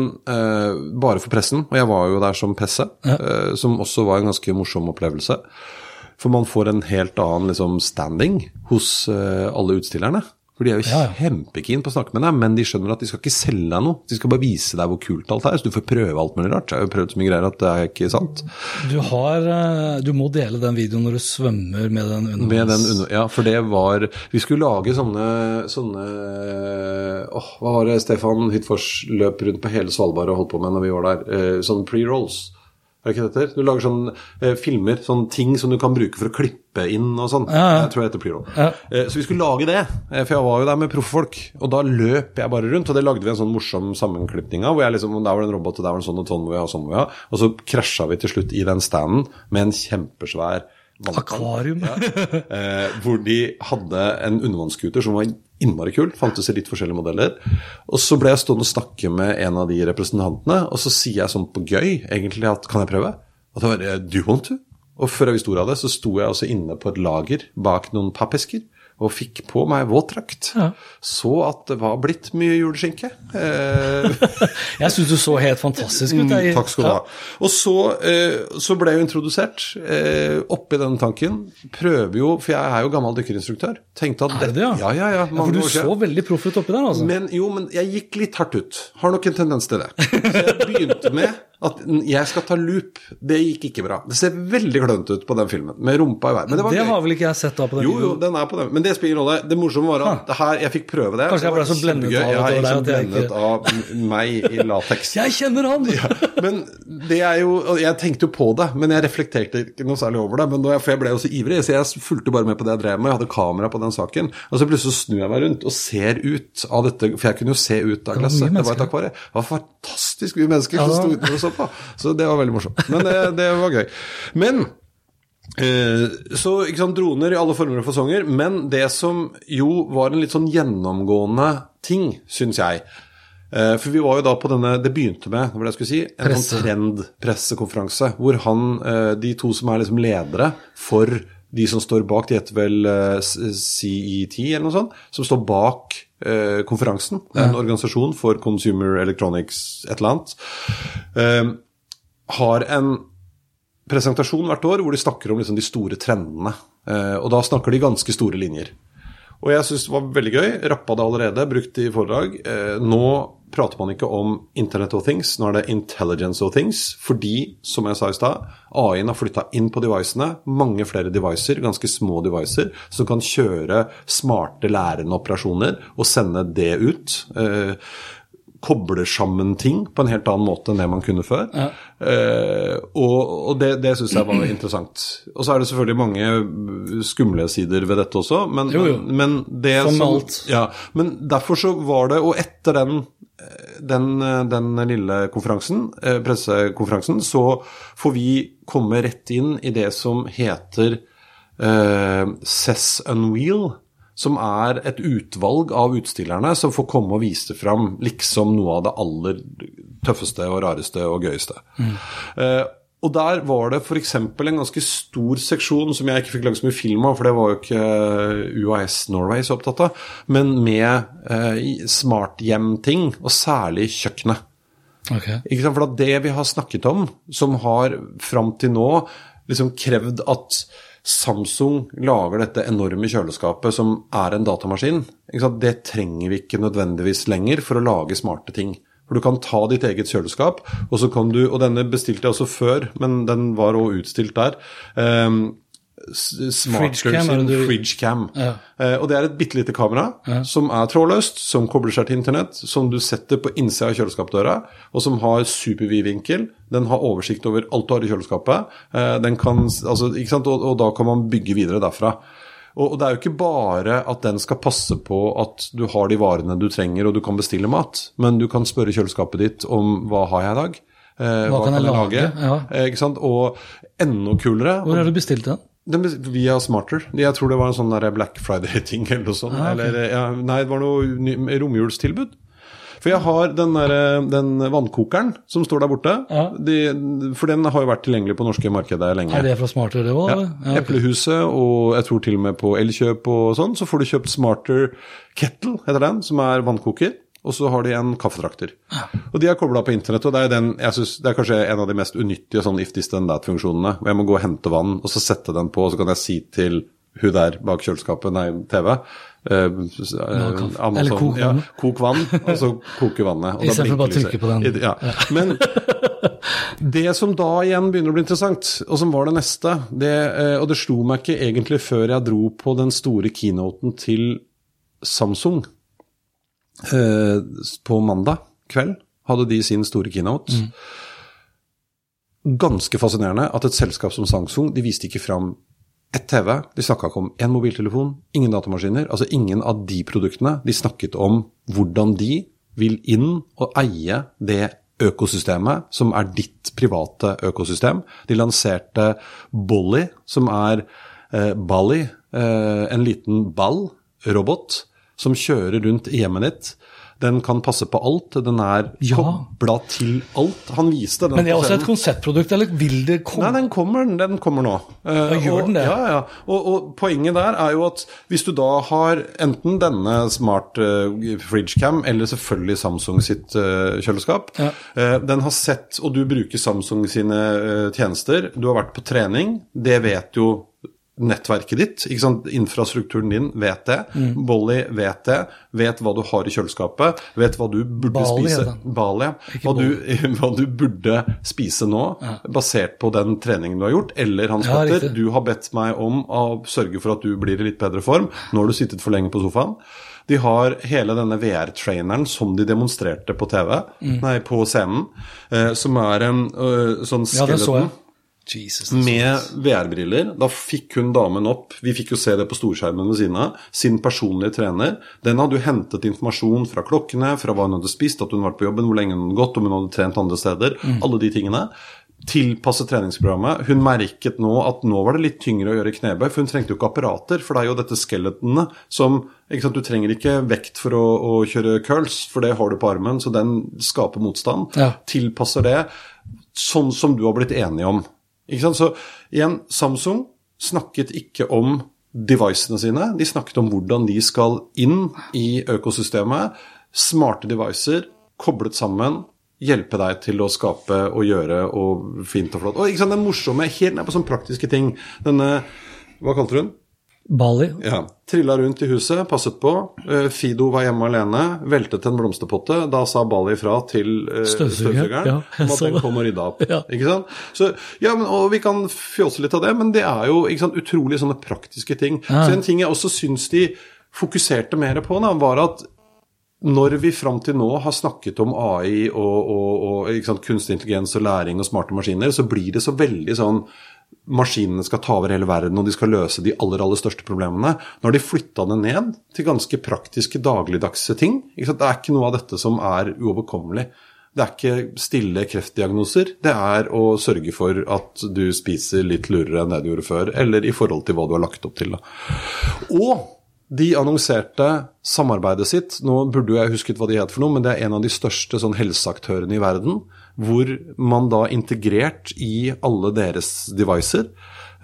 bare for pressen, og jeg var jo der som presse, eh, som også var en ganske morsom opplevelse. For man får en helt annen liksom, standing hos alle utstillerne. For de er jo Ja, ja. kjempekeen på å snakke med deg, men de skjønner at de skal ikke selge deg noe. De skal bare vise deg hvor kult alt er, så du får prøve alt mulig rart. Jeg har jo prøvd så mye greier at det er ikke sant. Du har eh, Du må dele den videoen når du svømmer med den Med undervanns... under, ja, for det var Vi skulle lage sånne sånne åh, Hva var det Stefan Hyttfors løp rundt på hele Svalbard og holdt på med når vi var der? Eh, sånn pre-rolls. Er ikke det? Du lager sånne eh, filmer, sånne ting som du kan bruke for å klippe inn og sånn. Ja, ja. Jeg tror jeg heter pre-roll. Ja. Eh, så vi skulle lage det, eh, for jeg var jo der med profffolk. Og da løp jeg bare rundt, og det lagde vi en sånn morsom sammenklipning av. Hvor jeg liksom, der var det en robot, og der var det en sånn og sånn må vi ha, sånn må vi ha. Og så krasja vi til slutt i den standen med en kjempesvær Akvarium! Akvarium. Eh, hvor de hadde en undervannsscooter som var innmari kul. Fantes i litt forskjellige modeller. Og så ble jeg stående og snakke med en av de representantene, og så sier jeg sånn på gøy egentlig at kan jeg prøve? Og det var do you want to? Og før jeg visste ordet av det, så sto jeg også inne på et lager bak noen pappesker og fikk på meg våtdrakt. Ja. Så at det var blitt mye juleskinke. Eh, Jeg syns du så helt fantastisk ut. jeg. Mm, Takk skal du ha. Og så, eh, så ble jeg introdusert eh, oppi denne tanken. Prøver jo, for jeg er jo gammel dykkerinstruktør. Tenkte at Er det det, ja? Ja, ja, ja. Ja, for du så veldig proff ut oppi der, altså. Men jo, men jeg gikk litt hardt ut. Har nok en tendens til det. Så jeg begynte med at jeg skal ta loop. Det gikk ikke bra. Det ser veldig klønete ut på den filmen, med rumpa i været. Men det var det har vel ikke jeg sett da på den Jo, jo, den er på den. Men det spiller ingen rolle. Det morsomme var at det her, jeg fikk prøve det. Kanskje jeg ble så blendet av det, jeg er jeg blendet av meg i lateks. Jeg kjenner han! Men det er jo Jeg tenkte jo på det, men jeg reflekterte ikke noe særlig over det. Men da jeg, for jeg ble jo så ivrig, så jeg fulgte bare med på det jeg drev med. Jeg hadde kamera på den saken. Og så plutselig snur jeg meg rundt og ser ut av dette, for jeg kunne jo se ut av glasset. Det var et akvarium. Det var fantastisk mye mennesker som sto utenfor og så på. Så det var veldig morsomt. Men det, det var gøy. Men Eh, Så ikke sant, droner i alle former og fasonger, men det som jo var en litt sånn gjennomgående ting, syns jeg eh, For vi var jo da på denne Det begynte med det jeg skulle si, en Presse. sånn trendpressekonferanse hvor han, eh, de to som er liksom ledere for de som står bak, de heter vel CET eller noe sånt, som står bak eh, konferansen. Det er en organisasjon for Consumer Electronics et eller annet. Eh, har en presentasjon hvert år hvor de snakker om liksom de store trendene. Eh, og da snakker de ganske store linjer. Og jeg syns det var veldig gøy. Rappa det allerede, brukt i foredrag. Nå prater man ikke om Internet of Things, nå er det Intelligence of Things. Fordi, som jeg sa i stad, AI-en har flytta inn på devicene. Mange flere devicer, ganske små devicer, som kan kjøre smarte lærende operasjoner og sende det ut. Kobler sammen ting på en helt annen måte enn det man kunne før. Ja. Uh, og, og det, det syns jeg var interessant. Og så er det selvfølgelig mange skumle sider ved dette også, men, Jo, jo. men det Som som alt. Ja, men derfor så var det, og etter den den, den lille konferansen, eh, pressekonferansen, så får vi komme rett inn i det som heter uh, Cess Unwheel, som er et utvalg av utstillerne som får komme og vise fram liksom noe av det aller tøffeste og rareste og gøyeste. Eh, og der var det f.eks. en ganske stor seksjon som jeg ikke fikk lagd så mye film av, for det var jo ikke eh, UAS Norway så opptatt av, men med eh, smarthjem-ting, og særlig kjøkkenet. Okay. Ikke sant? For det vi har snakket om, som har fram til nå liksom krevd at Samsung lager dette enorme kjøleskapet som er en datamaskin, det trenger vi ikke nødvendigvis lenger for å lage smarte ting. For du kan ta ditt eget kjøleskap, og så kan du Og denne bestilte jeg også før, men den var også utstilt der. Um, Smarter Fridgecam. Ja. Eh, og det er et bitte lite kamera som er trådløst, som kobler seg til internett, som du setter på innsida av kjøleskapsdøra, og som har supervid vinkel. Den har oversikt over alt du har i kjøleskapet. Eh, den kan, altså? Og, og da kan man bygge videre derfra. Og, og det er jo ikke bare at den skal passe på at du har de varene du trenger, og du kan bestille mat, men du kan spørre kjøleskapet ditt om hva har jeg i dag? Eh, Hva kan jeg lage? Ja. Ikke sant? Og enda kulere Hvor har du bestilt den? Den via Smarter. Jeg tror det var en sånn Black Friday-ting eller noe sånt. Ah, okay. eller, ja, nei, det var noe romjulstilbud. For jeg har den, der, den vannkokeren som står der borte. Ja. De, for den har jo vært tilgjengelig på norske markedet lenge. Er det fra Smarter, det òg? Ja. Eplehuset, og jeg tror til og med på Elkjøp og sånn, så får du kjøpt Smarter Kettle, heter den, som er vannkoker. Og så har de en kaffetrakter. Og de er kobla på internett, og det er, den, jeg synes, det er kanskje en av de mest unyttige sånn if this then that-funksjonene. Hvor jeg må gå og hente vann, og så sette den på, og så kan jeg si til hun der bak kjøleskapet, nei, TV eh. Amazon, Eller kok vann. Ja, kok vann, og så koke vannet. Istedenfor bare å trykke på den. Ja. Men det som da igjen begynner å bli interessant, og som var det neste, det, eh, og det slo meg ikke egentlig før jeg dro på den store keynoten til Samsung på mandag kveld, hadde de sin store keynote. Ganske fascinerende at et selskap som Samsung, de viste ikke fram ett TV. De snakka ikke om én mobiltelefon, ingen datamaskiner. Altså ingen av de produktene. De snakket om hvordan de vil inn og eie det økosystemet som er ditt private økosystem. De lanserte Bolly, som er eh, Bali, eh, en liten ball-robot som kjører rundt i hjemmet ditt. Den kan passe på alt. Den er Ja. kobla til alt. Han viste den Men det er også et konseptprodukt, eller vil det komme Nei, den kommer, den kommer nå. Eh, Ja, gjør og, den det? Ja, ja. Og, og poenget der er jo at hvis du da har enten denne smart uh, fridgecam, eller selvfølgelig Samsung sitt uh, kjøleskap, Ja. uh, den har sett, og du bruker Samsung sine eh, tjenester, du har vært på trening, det vet jo nettverket ditt, ikke sant? infrastrukturen din vet det. Mm. Bolly vet det. Vet hva du har i kjøleskapet. Vet hva du burde Bali spise. Bali, Hva du, hva du burde spise nå, basert på den treningen du har gjort. Eller Hans Ja, Petter, du har bedt meg om å sørge for at du blir i litt bedre form. Nå har du sittet for lenge på sofaen. De har hele denne VR-traineren som de demonstrerte på TV, Mm. nei, på scenen, eh, som er en øh, sånn Ja, skeleton. jeg. Jesus. Med VR-briller. Da fikk hun damen opp, vi fikk jo se det på storskjermen ved siden av, sin personlige trener. Den hadde jo hentet informasjon fra klokkene, fra hva hun hadde spist, at hun var på jobben, hvor lenge hun hadde gått, om hun hadde trent andre steder. Alle de tingene. Tilpasset treningsprogrammet. Hun merket nå at nå var det litt tyngre å gjøre knebøy, for hun trengte jo ikke apparater. For det er jo dette skeletonene som Du trenger ikke vekt for å, å kjøre curls, for det har du på armen, så den skaper motstand. Ja. Tilpasser det sånn som du har blitt enig om. Ikke sant? Så igjen, Samsung snakket ikke om devicene sine, de snakket om hvordan de skal inn i økosystemet. Smarte devicer koblet sammen, hjelpe deg til å skape og gjøre og fint og flott. Og ikke sant, den morsomme, helt ned på sånne praktiske ting. Denne Hva kalte du den? Bali. Ja. Trilla rundt i huset, passet på. Eh, Fido var hjemme alene, veltet en blomsterpotte. Da sa Bali fra til eh, støvsugeren ja, om at den kom og rydda opp. Ja. Ikke sant? Så, ja, men, og vi kan fjåse litt av det, men det er jo ikke sant, utrolig sånne praktiske ting. Ja. Så en ting jeg også syns de fokuserte mer på, da, var at når vi fram til nå har snakket om AI og, og, og sant, kunstig intelligens og læring og smarte maskiner, så blir det så veldig sånn Maskinene skal ta over hele verden, og de skal løse de aller aller største problemene. Nå har de flytta det ned til ganske praktiske, dagligdagse ting. Det er ikke noe av dette som er uoverkommelig. Det er ikke stille kreftdiagnoser. Det er å sørge for at du spiser litt lurere enn det du gjorde før, eller i forhold til hva du har lagt opp til. Og de annonserte samarbeidet sitt. Nå burde jeg husket hva de het for noe, men det er en av de største sånn helseaktørene i verden. Hvor man da integrert i alle deres devicer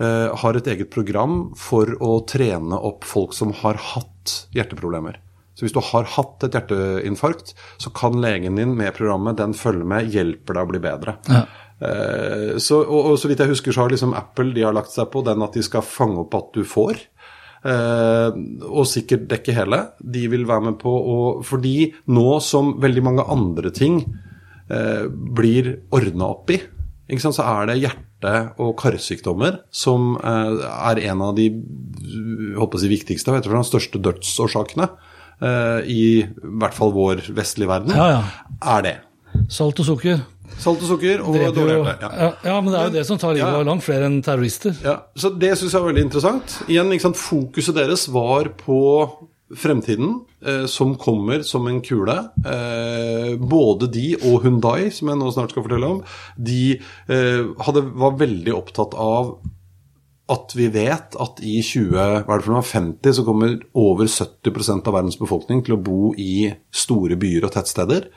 eh, har et eget program for å trene opp folk som har hatt hjerteproblemer. Så hvis du har hatt et hjerteinfarkt, så kan legen din med programmet den følge med, hjelper deg å bli bedre. Ja. Eh, så, og, og, så vidt jeg husker, så har liksom Apple de har lagt seg på den at de skal fange opp at du får. Uh, og sikkert dekke hele. De vil være med på å Fordi nå som veldig mange andre ting eh, blir ordna opp i, så er det hjerte- og karsykdommer som eh, er en av de si, viktigste og de største dødsårsakene i hvert fall vår vestlige verden, ja, ja. er det. Salt og sukker. Salt og sukker og dårlig hjerte. Ja. ja. men det er jo det som tar livet av langt flere enn terrorister. Ja, så Det syns jeg er veldig interessant. Igjen, Fokuset deres var på fremtiden, eh, som kommer som en kule. Eh, både de og Hundai, som jeg nå snart skal fortelle om, de eh, hadde, var veldig opptatt av at vi vet at i 2050 så kommer over 70 av verdens befolkning til å bo i store byer og tettsteder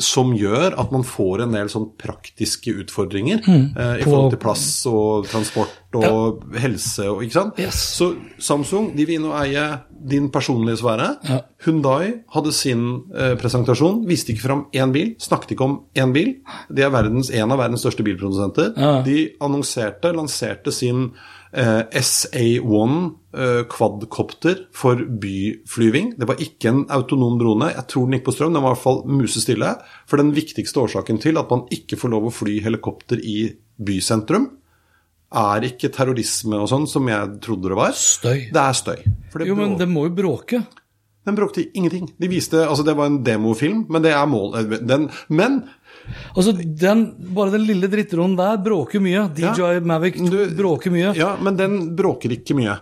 som gjør at man får en del sånn praktiske utfordringer mm. eh, i forhold til plass og transport og ja. helse og ikke sant. Yes. Så Samsung de vil inn og eie din personlige sfære. Ja. Hundai hadde sin eh, presentasjon, viste ikke fram én bil, snakket ikke om én bil. De er verdens, en av verdens største bilprodusenter. Ja. De annonserte, lanserte sin Eh, SA1 eh, quadcopter for byflyving. Det var ikke en autonom drone. Jeg tror den gikk på strøm, den var i hvert fall musestille. For den viktigste årsaken til at man ikke får lov å fly helikopter i bysentrum, er ikke terrorisme og sånn, som jeg trodde det var. Støy. Det er støy. Det jo, men det må jo bråke. Den bråkte ingenting. De viste, altså Det var en demofilm, men det er mål... Den, men Altså, den, Bare den lille drittronen der bråker mye. DJI ja, Mavic du, bråker mye. Ja, men den bråker ikke mye.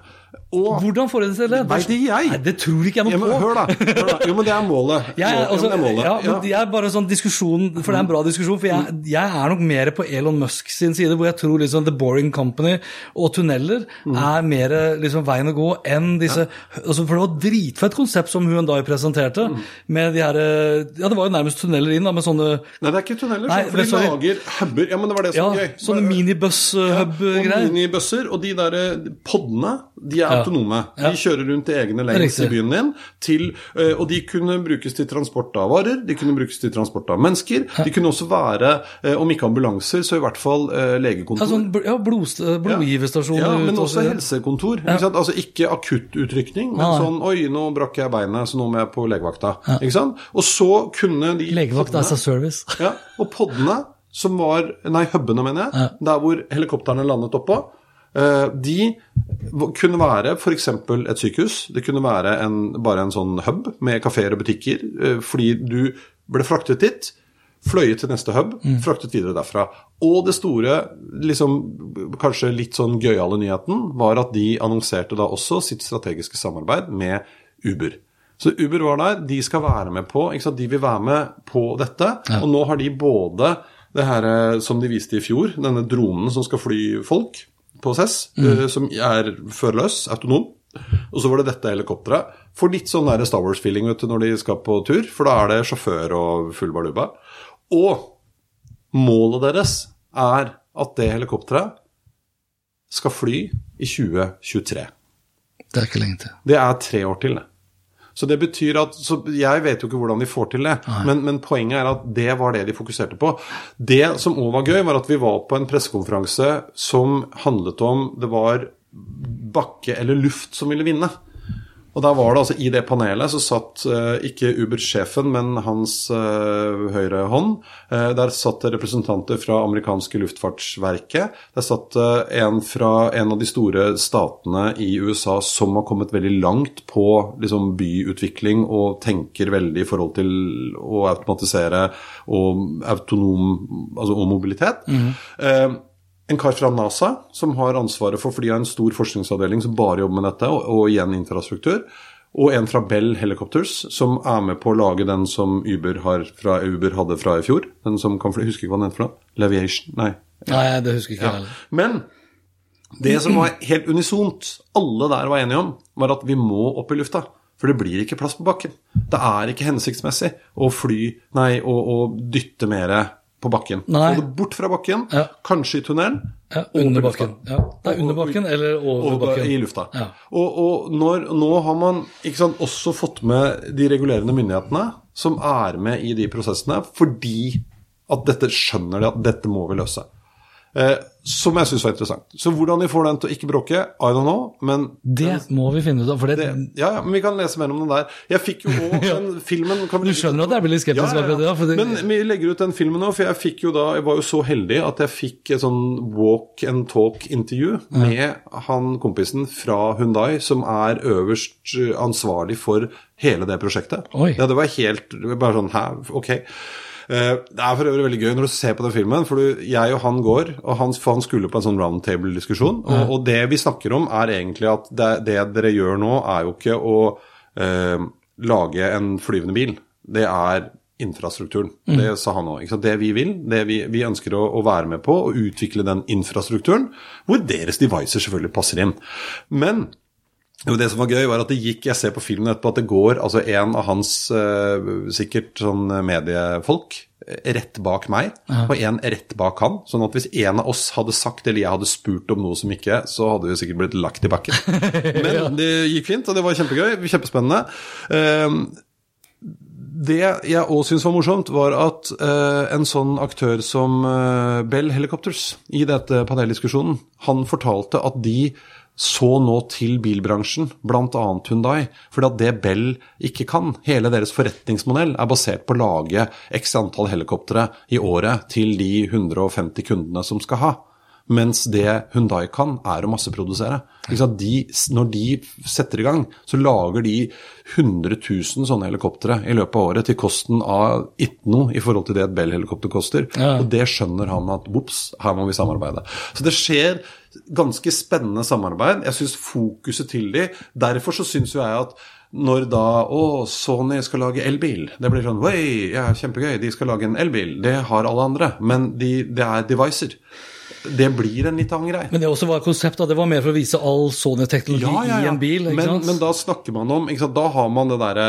Og, Hvordan får de det til? Det veit ikke jeg. Nei, det tror ikke jeg noe ja, på. Hør da, hør da. Jo, men det er målet. Jeg, altså, ja, målet. Ja, men det er bare sånn diskusjon, For det er en bra diskusjon. For jeg, jeg er nok mer på Elon Musk sin side, hvor jeg tror liksom The Boring Company og tunneler mm. er mer liksom, veien å gå enn disse altså, For det var et dritfett konsept som Hyundai presenterte. Mm. Med de her Ja, det var jo nærmest tunneler inn, da, med sånne Nei, det er ikke tunneler, nei, for de sorry. lager huber. Ja, men det var det som var gøy. Sånne minibuss-hub-greier. Ja, minibusser. Og de der podene, de er autonome. Ja. De kjører rundt i egne lanes i byen din, til, eh, og de kunne brukes til transport av varer, de kunne brukes til transport av mennesker. Ja. De kunne også være, eh, om ikke ambulanser, så i hvert fall eh, legekontor. Altså, ja, blod, blodgiverstasjoner. Ja, men også helsekontor. Ikke altså ikke akuttutrykning, men sånn Oi, nå brakk jeg beinet, så nå må jeg på legevakta. Ikke sant? Og så kunne de Legevakta as a service. Ja, og podene som var Nei, hubene, mener jeg. Der hvor helikoptrene landet oppå. Eh, de kunne være f.eks. et sykehus. Det kunne være en, bare en sånn hub med kafeer og butikker. Eh, fordi du ble fraktet dit, fløyet til neste hub, mm. fraktet videre derfra. Og det store, liksom, kanskje litt sånn gøyale nyheten, var at de annonserte da også sitt strategiske samarbeid med Uber. Så Uber var der, de skal være med på De vil være med på dette. Ja. Og nå har de både det her eh, som de viste i fjor, denne dronen som skal fly folk CES, mm. uh, som er førerløs, autonom. Og så var det dette helikopteret. Får litt sånn der Star Wars-feeling når de skal på tur, for da er det sjåfør og full baluba. Og målet deres er at det helikopteret skal fly i 2023. Det er ikke lenge til. Det er tre år til, det. Så det betyr at Jeg vet jo ikke hvordan de får til det, men, men, poenget er at det var det de fokuserte på. Det som òg var gøy, var at vi var på en pressekonferanse som handlet om det var bakke eller luft som ville vinne. Og der var det altså I det panelet så satt uh, ikke Uber-sjefen, men hans uh, høyre hånd. Uh, der satt det representanter fra amerikanske luftfartsverket. Der satt en fra en av de store statene i USA som har kommet veldig langt på liksom, byutvikling og tenker veldig i forhold til å automatisere og autonom altså, og mobilitet. Mm en kar fra NASA som har ansvaret for for de har en stor forskningsavdeling som bare jobber med dette, og, og igjen infrastruktur. Og en fra Bell Helicopters som er med på å lage den som Uber, fra, Uber hadde fra i fjor. Den som kan fly, husker ikke hva den heter for noe. Leviation? Nei. Nei, det husker ikke jeg ja. Men det som var helt unisont, alle der var enige om, var at vi må opp i lufta. For det blir ikke plass på bakken. Det er ikke hensiktsmessig å fly Nei, å, å dytte mer på bakken. Nei. Få bort fra bakken, Ja. kanskje i tunnelen. Ja, under bakken. Ja. Er under bakken eller over over bakken. I lufta. Ja. Og, og når, nå har man sant, også fått med de regulerende myndighetene, som er med i de prosessene, fordi at dette skjønner de at dette må vi løse. Eh, som jeg syns var interessant. Så hvordan de får den til å ikke bråke, I don't know, men Det må vi finne ut av, for det, det, ja, ja, men vi kan lese mer om den der. Jeg fikk jo òg den filmen Du skjønner at jeg blir litt skeptisk Ja, det, ja, for det- Men vi legger ut den filmen nå, for jeg fikk jo da Jeg var jo så heldig at jeg fikk et sånn walk and talk-intervju med han kompisen fra Hundai, som er øverst eh, ansvarlig for hele det prosjektet. Oi. Ja, det var helt det Bare sånn Hæ, ok. Eh, Det er for øvrig veldig gøy når du ser på den filmen, for du, jeg og han går, og han, for han skulle på en sånn roundtable-diskusjon, og, og det vi snakker om, er egentlig at det, det dere gjør nå, er jo ikke å eh, lage en flyvende bil. Det er infrastrukturen. Det sa han òg. Det vi vil, det vi, vi ønsker å, å være med på, å utvikle den infrastrukturen, hvor deres devices selvfølgelig passer inn. Men jo, det som var gøy, var at det gikk Jeg ser på filmen etterpå at det går altså en av hans eh, sikkert sånn mediefolk eh, rett bak meg, og en rett bak han. Sånn at hvis en av oss hadde sagt eller jeg hadde spurt om noe som ikke, så hadde vi sikkert blitt lagt i bakken. Men det gikk fint, og det var kjempegøy. Kjempespennende. Eh, det jeg òg syns var morsomt, var at eh, en sånn aktør som Bell Helicopters i dette paneldiskusjonen, han fortalte at de så nå til bilbransjen, bl.a. Hundai, fordi at det Bell ikke kan, hele deres forretningsmodell, er basert på å lage x antall helikoptre i året til de 150 kundene som skal ha. Mens det Hundai kan, er å masseprodusere. De, når de setter i gang, så lager de 100 000 sånne helikoptre i løpet av året til kosten av ikke noe i forhold til det et Bell-helikopter koster. Ja. Og det skjønner han at bops, her må vi samarbeide. Så det skjer ganske spennende samarbeid. Jeg syns fokuset til de Derfor så syns jo jeg at når da Å, Sony skal lage elbil. Det blir sånn Oi, ja, kjempegøy, de skal lage en elbil. Det har alle andre. Men de, det er devicer. Det blir en litt annen greie. Men det også var konseptet, det var mer for å vise all Sony-teknologi i en bil. ikke men, men da snakker man om? Da har man det derre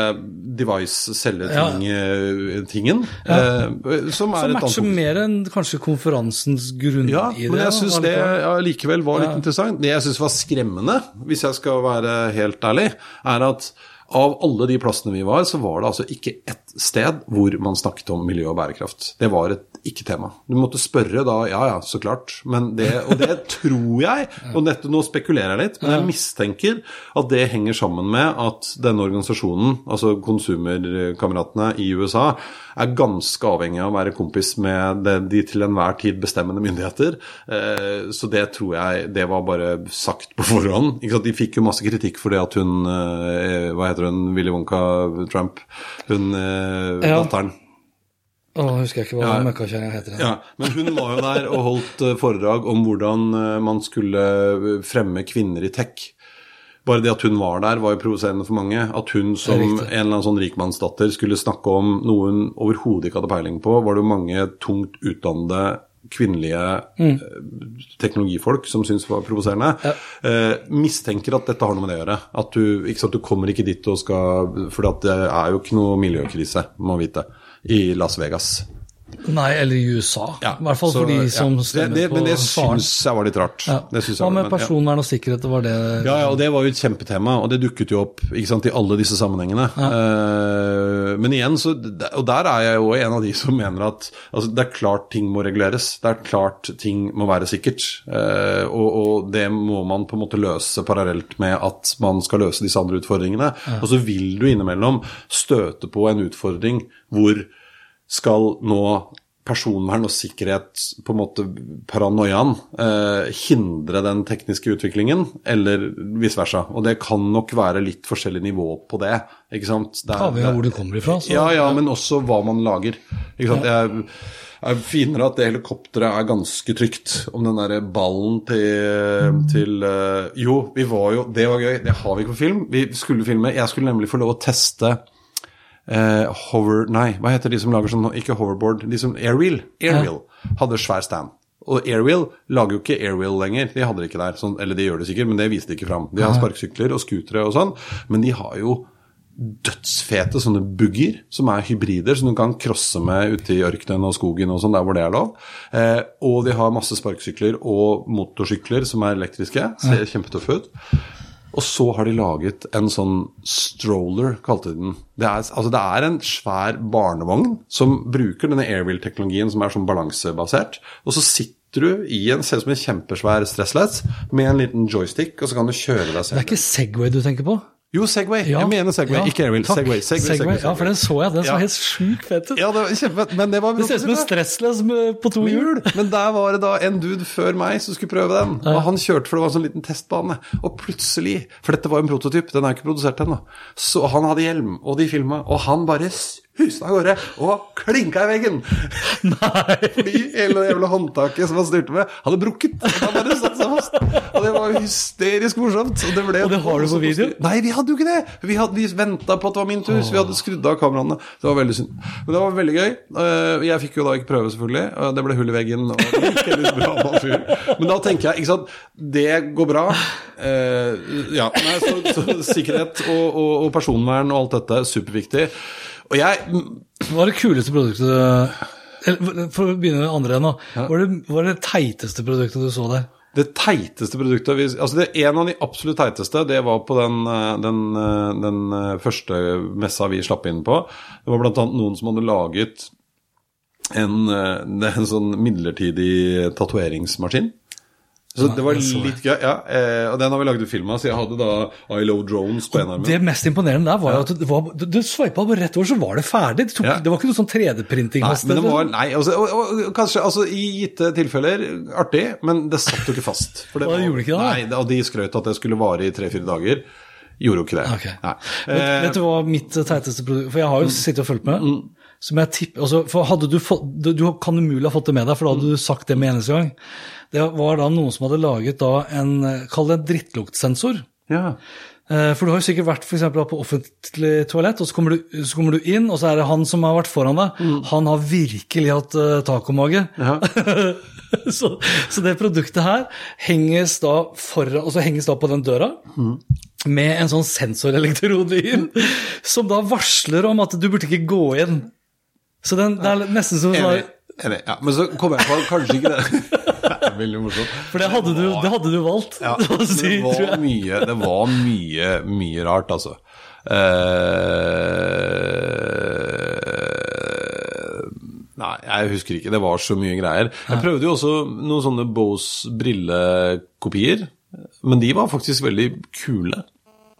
device-selge-ting-tingen. Eh, som er Som et matcher mer enn kanskje konferansens grunn ja, i det. men jeg syns det allikevel. ja, likevel var litt Ja. interessant. Det jeg syns var skremmende, hvis jeg skal være helt ærlig, er at av alle de plassene vi var, så var det altså ikke ett sted hvor man snakket om miljø og bærekraft. Det var et ikke-tema. Du måtte spørre da, ja ja, så klart. Men det, og det tror jeg, og dette nå spekulerer jeg litt, men jeg mistenker at det henger sammen med at denne organisasjonen, altså Konsumerkameratene i USA, er ganske avhengig av å være kompis med det, de til enhver tid bestemmende myndigheter. Eh, så det tror jeg det var bare sagt på forhånd. Ikke sant? De fikk jo masse kritikk for det at hun eh, Hva heter hun? Willy Wonka Trump. Hun eh, Ja. datteren. Å, husker jeg ikke hva Ja. møkkakjerringa heter. Ja, men hun var jo der og holdt eh, foredrag om hvordan eh, man skulle eh, fremme kvinner i tech. Bare det at hun var der, var jo provoserende for mange. At hun som en eller annen sånn rikmannsdatter skulle snakke om noe hun overhodet ikke hadde peiling på, var det jo mange tungt utdannede kvinnelige Mm. teknologifolk som syntes var provoserende. Eh, mistenker at dette har noe med det å gjøre. At du, ikke sant, du kommer ikke dit og skal For det er jo ikke noe miljøkrise, må man vite, i Las Vegas. Nei, eller i USA. I hvert fall så- for de som Det- stemmer det, på Men det syns jeg var litt rart. Ja. Det Hva med ja. personvern og sikkerhet, det var det Ja, ja, og det var jo et kjempetema, og det dukket jo opp sant, i alle disse sammenhengene. Uh, men igjen, så, og der er jeg jo en av de som mener at altså, det er klart ting må reguleres. Det er klart ting må være sikkert. Uh, og, og det må man på en måte løse parallelt med at man skal løse disse andre utfordringene. Og så vil du innimellom støte på en utfordring hvor skal nå personvern og sikkerhet, på en måte paranoiaen, eh, hindre den tekniske utviklingen, eller vice versa. Og det kan nok være litt forskjellig nivå på det. ikke sant? Det er- Avhengig av hvor du kommer ifra. Så, ja, ja, men også hva man lager. Ikke sant? Jeg, jeg finner at det helikopteret er ganske trygt. Om den derre ballen til, til eh, Jo, vi var jo Det var gøy, det har vi ikke på film. Vi skulle filme Jeg skulle nemlig få lov å teste eh, hover... Nei, hva heter de som lager sånn Ikke hoverboard, de som Airwheel. Airwheel hadde svær stand. Og Airwheel lager jo ikke Airwheel lenger. De hadde det ikke der. Sånn, eller de gjør det sikkert, men det viste de ikke fram. De har sparkesykler og scootere og sånn, men de har jo dødsfete sånne bugger som er hybrider, som du kan crosse med ute i ørkenen og skogen og sånn, der hvor det er lov. Eh, og de har masse sparkesykler og motorsykler som er elektriske. Ser kjempetøffe ut. Og så har de laget en sånn stroller, kalte de den. Det er, altså det er en svær barnevogn som bruker denne airwheel-teknologien som er sånn balansebasert. Og så sitter du i en, ser ut som en kjempesvær stressless med en liten joystick, og så kan du kjøre deg selv. Det er ikke Segway du tenker på? Jo, Segway. Ja. Jeg mener Segway, Ja, ikke airwheel. Segway, Segway, Segway, Segway, Ja, for den så jeg. Den så Ja. helt sjukt fett ut. Ja, det var kjempe, men det var Det ser ut som en stressless på to hjul. Men der var det da en dude før meg som skulle prøve den. Og han kjørte, for det var en sånn liten testbane. Og plutselig, for dette var en prototyp, den er ikke produsert ennå, så han hadde hjelm, og de filma, og han bare husa av gårde og klinka i veggen. Nei. Fordi hele det jævla håndtaket som han styrte med, hadde brukket. Han bare satt seg fast. Og det var hysterisk morsomt. Og det, ble Og det har du på video? Nei, vi hadde jo ikke det! Vi, hadde, vi venta på at det var min tur, så vi hadde skrudd av kameraene. Det var veldig synd. Men det var veldig gøy. Eh, Jeg fikk jo da ikke prøve, selvfølgelig. Eh, Det ble hull i veggen. Og det gikk heldigvis bra. Men da tenker jeg, ikke sant Det går bra. Eh, ja, nei, så, så sikkerhet og, og, og personvern og alt dette er superviktig. Og jeg Hva er det kuleste produktet du For å begynne med andre nå. Hva er det, hva er det teiteste produktet du så der? Det teiteste produktet altså det, En av de absolutt teiteste, det var på den, eh, den, eh, den eh, første messa vi slapp inn på. Det var bl.a. noen som hadde laget en, en sånn midlertidig tatoveringsmaskin. Så det var det litt gøy. ja, eh, Og den har vi laget film av, så jeg hadde da I Love Drones på enarmen. Det mest imponerende der var jo at det var, du, du sveipa bare rett over, så var det ferdig. Det, tok, Ja. det var ikke noe sånn 3D-printing. Nei, men det var, nei altså, og, og, og, kanskje altså, i gitte tilfeller artig, men det satt jo ikke fast. For det var- gjorde ikke det? Nei, det- og de skrøt at det skulle vare i tre-fire dager. Gjorde jo ikke det. Okay. Nei. Vet, Eh, vet du hva mitt teiteste produkt For jeg har jo sittet og fulgt med. Som jeg tipper, altså, for hadde du, fått, du, du kan umulig ha fått det med deg, for da hadde du sagt det med eneste gang. Det var da noen som hadde laget da en Kall det en drittluktsensor. ja. Eh, For du har jo sikkert vært for på offentlig toalett, og så kommer, du, så kommer du inn, og så er det han som har vært foran deg. Han har virkelig hatt uh, tacomage. Ja. så, så det produktet her henges da, foran, og så henges da på den døra med en sånn sensorelektrode inn, som da varsler om at du burde ikke gå inn. Så den, det er nesten som sånn Enig. Ja, men så kom jeg på kanskje ikke det. det er veldig morsomt. For det hadde du, det hadde du valgt Ja, si, det var mye, det var mye, mye rart, altså. Uh, nei, jeg husker ikke. Det var så mye greier. Jeg prøvde jo også noen sånne Bose brillekopier, men de var faktisk veldig kule.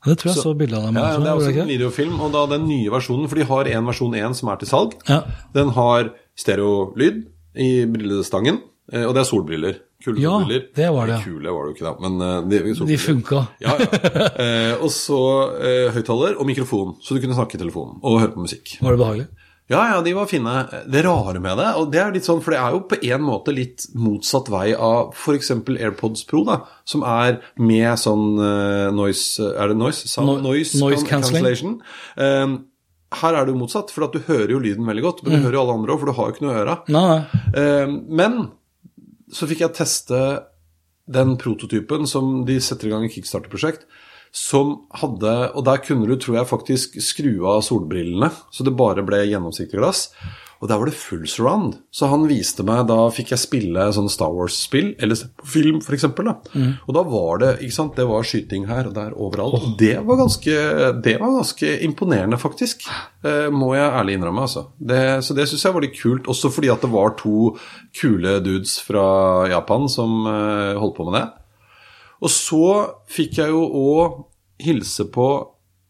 Det tror jeg så bilde av dem. Ja, ja, det er også en videofilm, og da den nye versjonen, for de har en versjon 1 som er til salg. Ja. Den har stereolyd i brillestangen, eh, og det er solbriller. Kule Ja, solbriller. det var det. Kule var det jo ikke, da, men eh, de, De funka. Ja, ja. Eh, og så eh, høyttaler og mikrofon, så du kunne snakke i telefonen og høre på musikk. Var det behagelig? Ja, ja, de var fine. Det rare med det, og det er litt sånn, for det er jo på en måte litt motsatt vei av f.eks. AirPods Pro, da, som er med sånn uh, noise Er det noise? No- noise, noise can- cancellation. Um, her er det jo motsatt, for at du hører jo lyden veldig godt, men Mm. du hører jo alle andre òg, for du har jo ikke noe i øra. Nei, nei. Eh, men så fikk jeg teste den prototypen som de setter i gang i Kickstarter-prosjekt, som hadde Og der kunne du, tror jeg, faktisk skru av solbrillene, så det bare ble gjennomsiktig glass. Og der var det full surround. Så han viste meg Da fikk jeg spille sånn Star Wars-spill, eller se på film, f.eks. Mm. Og da var det ikke sant, det var skyting her og der overalt. Oh. det var ganske, det var ganske imponerende, faktisk. Eh, må jeg ærlig innrømme, altså. Det, så det syns jeg var litt kult. Også fordi at det var to kule dudes fra Japan som eh, holdt på med det. Og så fikk jeg jo òg hilse på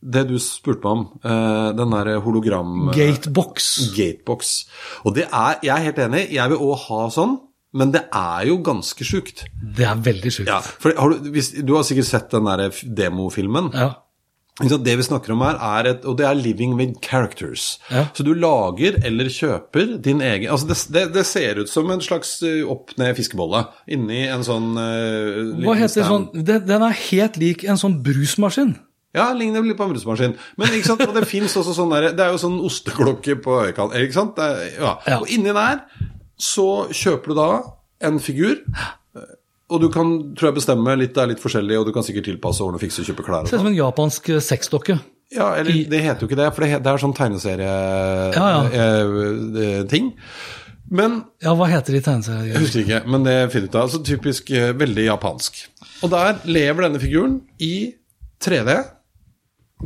det du spurte meg om, eh, den der hologram... Gatebox. Gatebox. Og det er, jeg er helt enig, jeg vil òg ha sånn, men det er jo ganske sjukt. Det er veldig sjukt. Ja, for har du, hvis, du har sikkert sett den der demofilmen. Ja. Det vi snakker om her, er et, og det er 'living with characters'. Ja. Så du lager eller kjøper din egen altså det, det, det ser ut som en slags eh, opp-ned-fiskebolle inni en sånn uh, Hva heter sånn den, den er helt lik en sånn brusmaskin. Ja, ligner litt på en brusmaskin. Men ikke sant, og det fins også sånn der, Det er jo sånn osteklokke på øyekanten. Ikke sant? Er, ja. Ja. Og inni der så kjøper du da en figur. Og du kan tror jeg, bestemme litt, det er litt forskjellig, og du kan sikkert tilpasse ordene og fikse og kjøpe klær. Ser ut sånn. som en japansk eh, sexdokke. Ja, eller i- det heter jo ikke det, for det, er sånn Ja, tegneserie-ting. Men Ja, hva heter de jeg husker ikke, men det finner ut av. Altså typisk eh, veldig japansk. Og der lever denne figuren i 3D.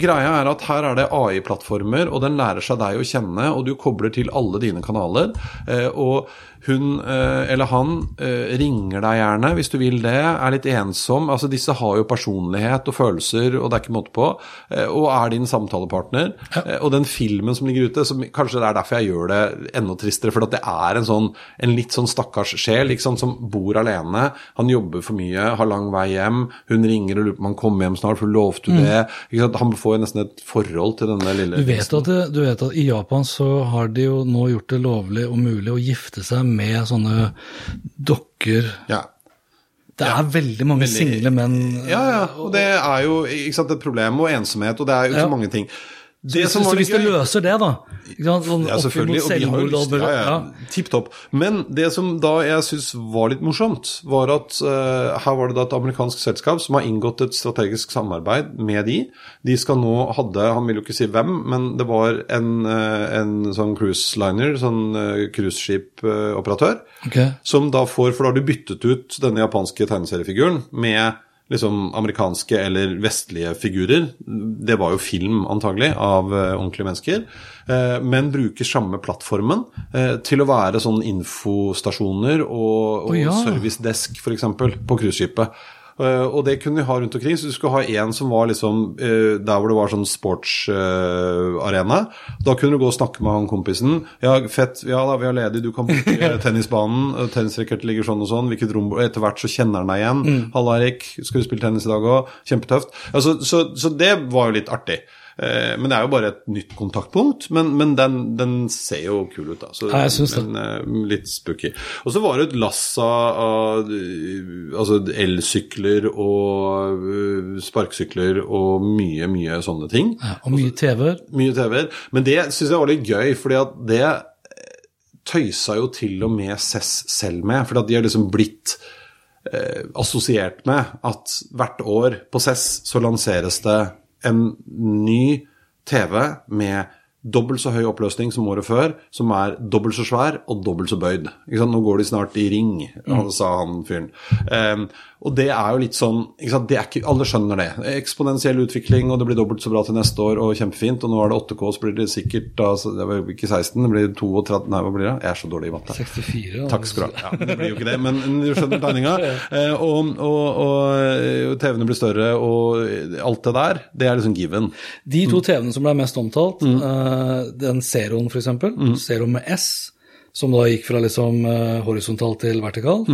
Greia er at her er det AI-plattformer, og den lærer seg deg å kjenne, og du kobler til alle dine kanaler. eh, Og hun eh, eller han eh, ringer deg gjerne hvis du vil det, er litt ensom. Altså Disse har jo personlighet og følelser, og det er ikke måte på. eh, Og er din samtalepartner. Ja. Og den filmen som ligger ute, som kanskje det er derfor jeg gjør det enda tristere, for at det er en sånn en litt sånn stakkars sjel liksom, som bor alene. Han jobber for mye, har lang vei hjem. Hun ringer og lurer på om han kommer hjem snart, for lovte du det? Han får jo nesten et forhold til denne lille Du vet, at du vet at i Japan så har de jo nå gjort det lovlig og mulig å gifte seg med sånne dokker. Ja. Det er veldig mange Veldig- single menn. Ja, ja, og det er jo sant, et problem, og ensomhet, og det er jo Ja. så mange ting. Det som var hvis det løser det, da. Sånn Ja, selvfølgelig. Og vi har jo lyst ja, ja, ja. Tipp topp. Men det som da jeg syns var litt morsomt, var at uh, her var det da et amerikansk selskap som har inngått et strategisk samarbeid med de. De skal nå hadde, han vil jo ikke si hvem, men det var en, uh, en sånn cruise liner, sånn uh, cruiseskipoperatør, okay. som da får For da har du byttet ut denne japanske tegneseriefiguren med liksom amerikanske eller vestlige figurer. Det var jo film, antagelig, av eh, ordentlige mennesker. Eh, men bruker samme plattformen eh, til å være sånn infostasjoner og, og oh, ja. servicedesk, f.eks., på cruiseskipet. Eh, og det kunne vi ha rundt omkring, så du skulle ha en som var liksom eh, der hvor det var sånn sportsarena. da kunne du gå og snakke med han kompisen. Ja, fett, ja da, vi er ledig, du kan bruke tennisbanen. eh, Tennisracket ligger sånn og sånn. Hvilket rom Etter hvert så kjenner han deg igjen. Mm. Halla, Erik, skal du spille tennis i dag òg? Kjempetøft. Altså, så, så det var jo litt artig. Eh, Men det er jo bare et nytt kontaktpunkt. Men, men den, den ser jo kul ut, da. Så, Ja, jeg synes det. men, eh, litt spooky. Og så var det et lass av, eh, altså elsykler og sparkesykler og mye, mye sånne ting. Ja, og mye TV-er. Mye TV-er. Men det syns jeg var litt gøy, fordi at det tøysa jo til og med Cess selv med. For de har liksom blitt eh, assosiert med at hvert år på Cess så lanseres det en ny TV med dobbelt så høy oppløsning som året før, som er dobbelt så svær og dobbelt så bøyd. Ikke sant? Nå går de snart i ring, mm. sa han fyren. Ehm, og det er jo litt sånn ikke Alle skjønner det. Eksponentiell utvikling, og det blir dobbelt så bra til neste år, og kjempefint. Og nå er det 8K, så blir det sikkert da, det var ikke 16, det blir 32 Nei, hva blir det? Jeg er så dårlig i matte. 64. Takk skal du ha. Ja, det blir jo ikke det, men du skjønner tegninga. Eh, og og, og eh, TV-ene blir større, og alt det der, det er liksom given. De Mm. to TV-ene som ble mest omtalt, mm. den Zeroen f.eks., Mm. Zero med S, som da gikk fra liksom eh, horisontal til vertikal,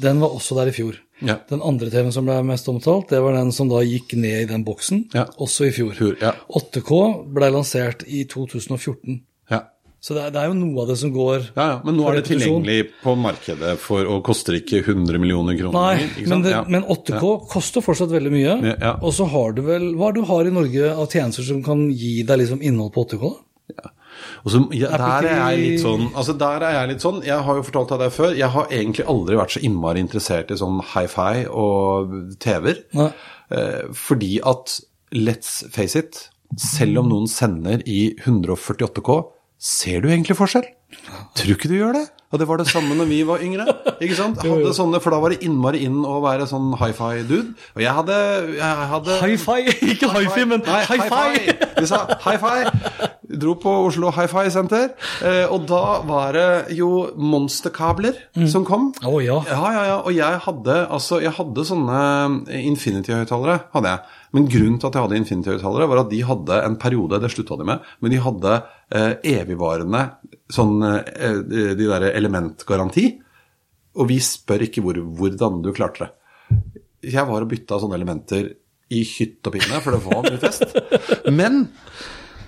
den var også der i fjor. Ja. Den andre TV-en som ble mest omtalt, det var den som da gikk ned i den boksen, Ja. også i fjor. Fjor, ja. 8K ble lansert i 2014. Så det er, det er jo noe av det som går Ja, ja, Men nå er det tilgjengelig på markedet for, og koster ikke 100 millioner kroner. Nei, men, det, Ja. men 8K koster fortsatt veldig mye. Ja, ja. Og så har du vel Hva er det du har i Norge av tjenester som kan gi deg liksom innhold på 8K? da? Og så, ja, der er jeg sånn Altså der er Jeg litt sånn, jeg har jo fortalt deg det før, jeg har egentlig aldri vært så innmari interessert i sånn hi-fi og TV-er. Eh, fordi at, let's face it, selv om noen sender i 148K, ser du egentlig forskjell? Tror ikke du gjør det? Og det var det samme når vi var yngre. ikke sant? Hadde sånne, For da var det innmari inn å være sånn hi-fi-dude. Og jeg hadde, jeg hadde Hi-fi! Ikke hi-fi, men hi-fi! De sa hi-fi. Dro på Oslo Hi-Fi Senter, eh, og da var det jo monsterkabler som kom. Å ja. Ja, ja, ja. Og jeg hadde, altså, jeg hadde sånne Infinity-høyttalere. hadde jeg. Men grunnen til at jeg hadde Infinity-høyttalere, var at de hadde en periode, det slutta de med, men de hadde evigvarende sånn eh, de derre elementgaranti. Og vi spør ikke hvor, hvordan du klarte det. Jeg var og bytta sånne elementer i hytt og pinne, for det var mye fest. Men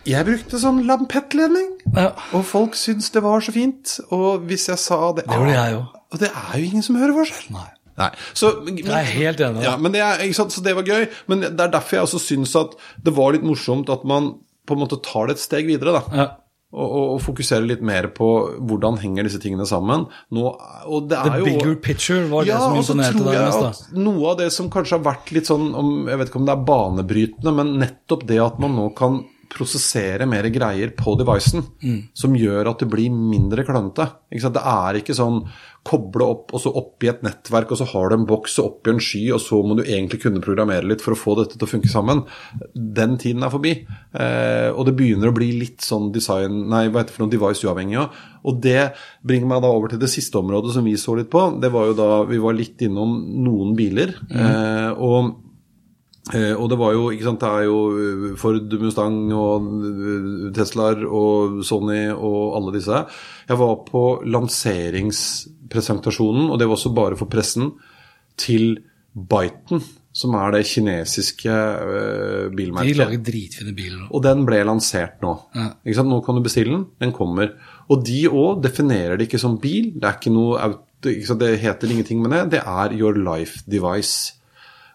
jeg brukte sånn lampettledning, Ja. og folk syntes det var så fint. Og hvis jeg sa det Det gjorde jeg jo. Og det er jo ingen som hører forskjell. Nei. Nei. Så, men, Jeg er helt enig. ja, men det, er? Så det var gøy. Men det er derfor jeg også syns at det var litt morsomt at man på en måte tar det et steg videre. da. Ja. Og, og, og fokuserer litt mer på hvordan henger disse tingene sammen. Nå, og det The er jo, bigger picture var det ja, som imponerte deg mest. da. noe av det som kanskje har vært litt sånn om, Jeg vet ikke om det er banebrytende, men nettopp det at man nå kan prosessere mer greier på devicen, Mm. som gjør at det blir mindre klønete. Det er ikke sånn koble opp, og så opp i et nettverk, og så har du en boks og opp i en sky, og så må du egentlig kunne programmere litt for å få dette til å funke sammen. Den tiden er forbi. Eh, og det begynner å bli litt sånn design, nei, hva heter det for noe, device uavhengig òg. Og det bringer meg da over til det siste området som vi så litt på. Det var jo da vi var litt innom noen biler. Eh, og og det var jo, ikke sant, det er jo eh, Ford Mustang og eh, Teslaer og Sony og alle disse. Jeg var på lanseringspresentasjonen, og det var også bare for pressen, til Byton, som er det kinesiske eh, De lager dritfine biler. Og den ble lansert nå. Ikke sant? Nå kan du bestille den, den kommer. Og de òg definerer det ikke som bil. Det er ikke noe ikke sant? Det heter ingenting med det. Det er your life device.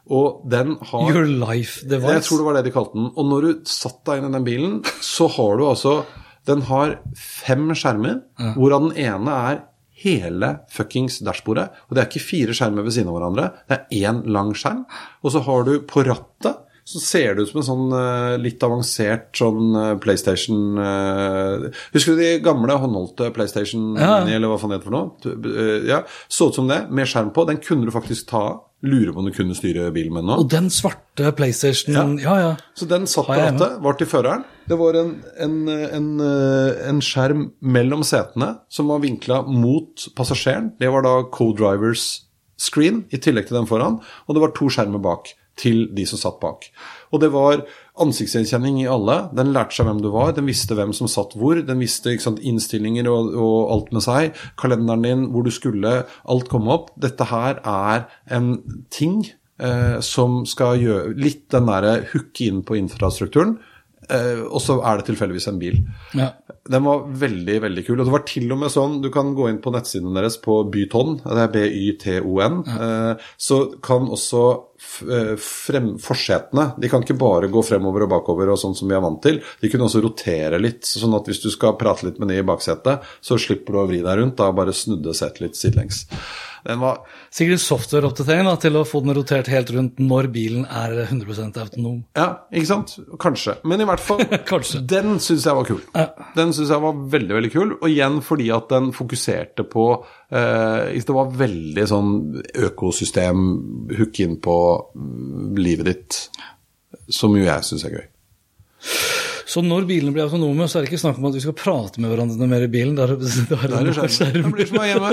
Og den har Your life device. Jeg tror det var det de kalte den. Og når du satt deg inn i den bilen, så har du altså Den har fem skjermer, hvorav den ene er hele fuckings dashbordet. Og det er ikke fire skjermer ved siden av hverandre, det er én lang skjerm. Og så har du på rattet så ser det ut som en sånn eh, litt avansert sånn eh, PlayStation eh, Husker du de gamle håndholdte PlayStation Ja. Mini, eller hva faen det heter for noe? Ja, Så ut som det, med skjerm på. Den kunne du faktisk ta av. Lurer på om du kunne styre bilen med den nå. Og den svarte PlayStation Ja, Ja. ja. Så den satt på rattet, var til føreren. Det var en, en, en, en skjerm mellom setene som var vinkla mot passasjeren. Det var da co-drivers screen i tillegg til den foran, og det var to skjermer bak til de som satt bak. Og det var ansiktsgjenkjenning i alle. Den lærte seg hvem du var, den visste hvem som satt hvor. Den visste sant, innstillinger og, og alt med seg. Kalenderen din, hvor du skulle. Alt kom opp. Dette her er en ting eh, som skal gjøre litt den derre hooke inn på infrastrukturen. Eh, og så er det tilfeldigvis en bil. Ja. Den var veldig veldig kul. Og det var til og med sånn, du kan gå inn på nettsiden deres på Byton, det er B-Y-T-O-N, eh, så kan også frem, forsetene De kan ikke bare gå fremover og bakover og sånn som vi er vant til. De kunne også rotere litt, sånn at hvis du skal prate litt med de i baksetet, så slipper du å vri deg rundt. Da bare snudde setet litt sidelengs. Den var Sikkert en software-oppdatering til å få den rotert helt rundt når bilen er 100 autonom. Ja, ikke sant? Kanskje. Men i hvert fall, den syns jeg var kul. Den syns jeg var veldig, veldig kul. Og igjen fordi at den fokuserte på eh, Det var veldig sånn økosystem, hook inn på livet ditt, som jo jeg syns er gøy. Så når bilene blir autonome, så er det ikke snakk om at vi skal prate med hverandre noe mer i bilen. Da er det, da er er skjerm. Det blir som å være hjemme.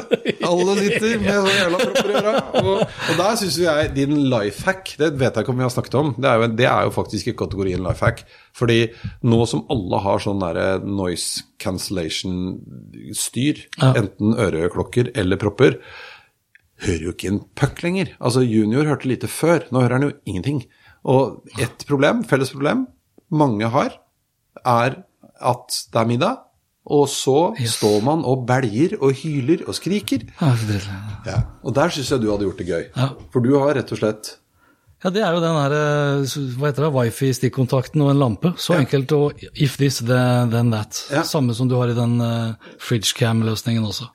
Alle sitter med sånn jævla propper i øra. Og, og der syns jeg din life hack, det vet jeg ikke om vi har snakket om, det er jo, det er jo faktisk i kategorien life hack. Fordi nå som alle har sånn derre noise cancellation-styr, Ja. enten øreklokker eller propper, hører jo ikke en puck lenger. Altså Junior hørte lite før, nå hører han jo ingenting. Og ett problem, felles problem, mange har, er at det er middag, og så står man og belger og hyler og skriker. Ja. Og der syns jeg du hadde gjort det gøy. Ja. For du har rett og slett Ja, det er jo den her, eh, hva heter det, wifi-stikkontakten og en lampe. Så enkelt og if this, then that. Ja. Samme som du har i den uh, fridgecam-løsningen også.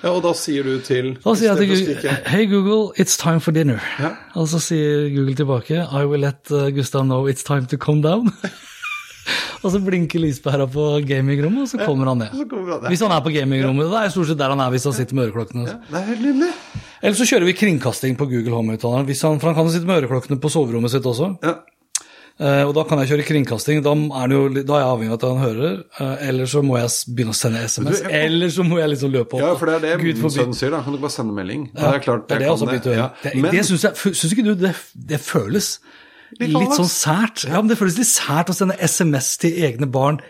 Ja, og da sier du til Da sier jeg til Google Hey Google, it's time for dinner. Ja. Og så sier Google tilbake I will let uh, Gustav know it's time to come down. og så blinker lyspæra på gamingrommet, og så kommer han ned. Så kommer han ned. Hvis han er på gamingrommet. Det er stort sett der han er hvis han sitter med øreklokkene. Ja, det er helt nydelig. Eller så kjører vi kringkasting på Google Home-høyttaleren. For han kan sitte med øreklokkene på soverommet sitt også. Ja. Eh, og da kan jeg kjøre kringkasting. Da er, det jo, da er jeg avhengig av at han hører. eh, eller så må jeg begynne å sende SMS. Jeg- Eller så må jeg liksom løpe opp. ja, for det er det Gud min sønn sier, da. Kan du bare sende melding? Ja, det er klart, det er det jeg jeg kan gjøre. Ja. Det, Men- det jeg Syns ikke du det, det føles Litt litt, sånn sært? Ja, men det føles litt sært å sende SMS til egne barn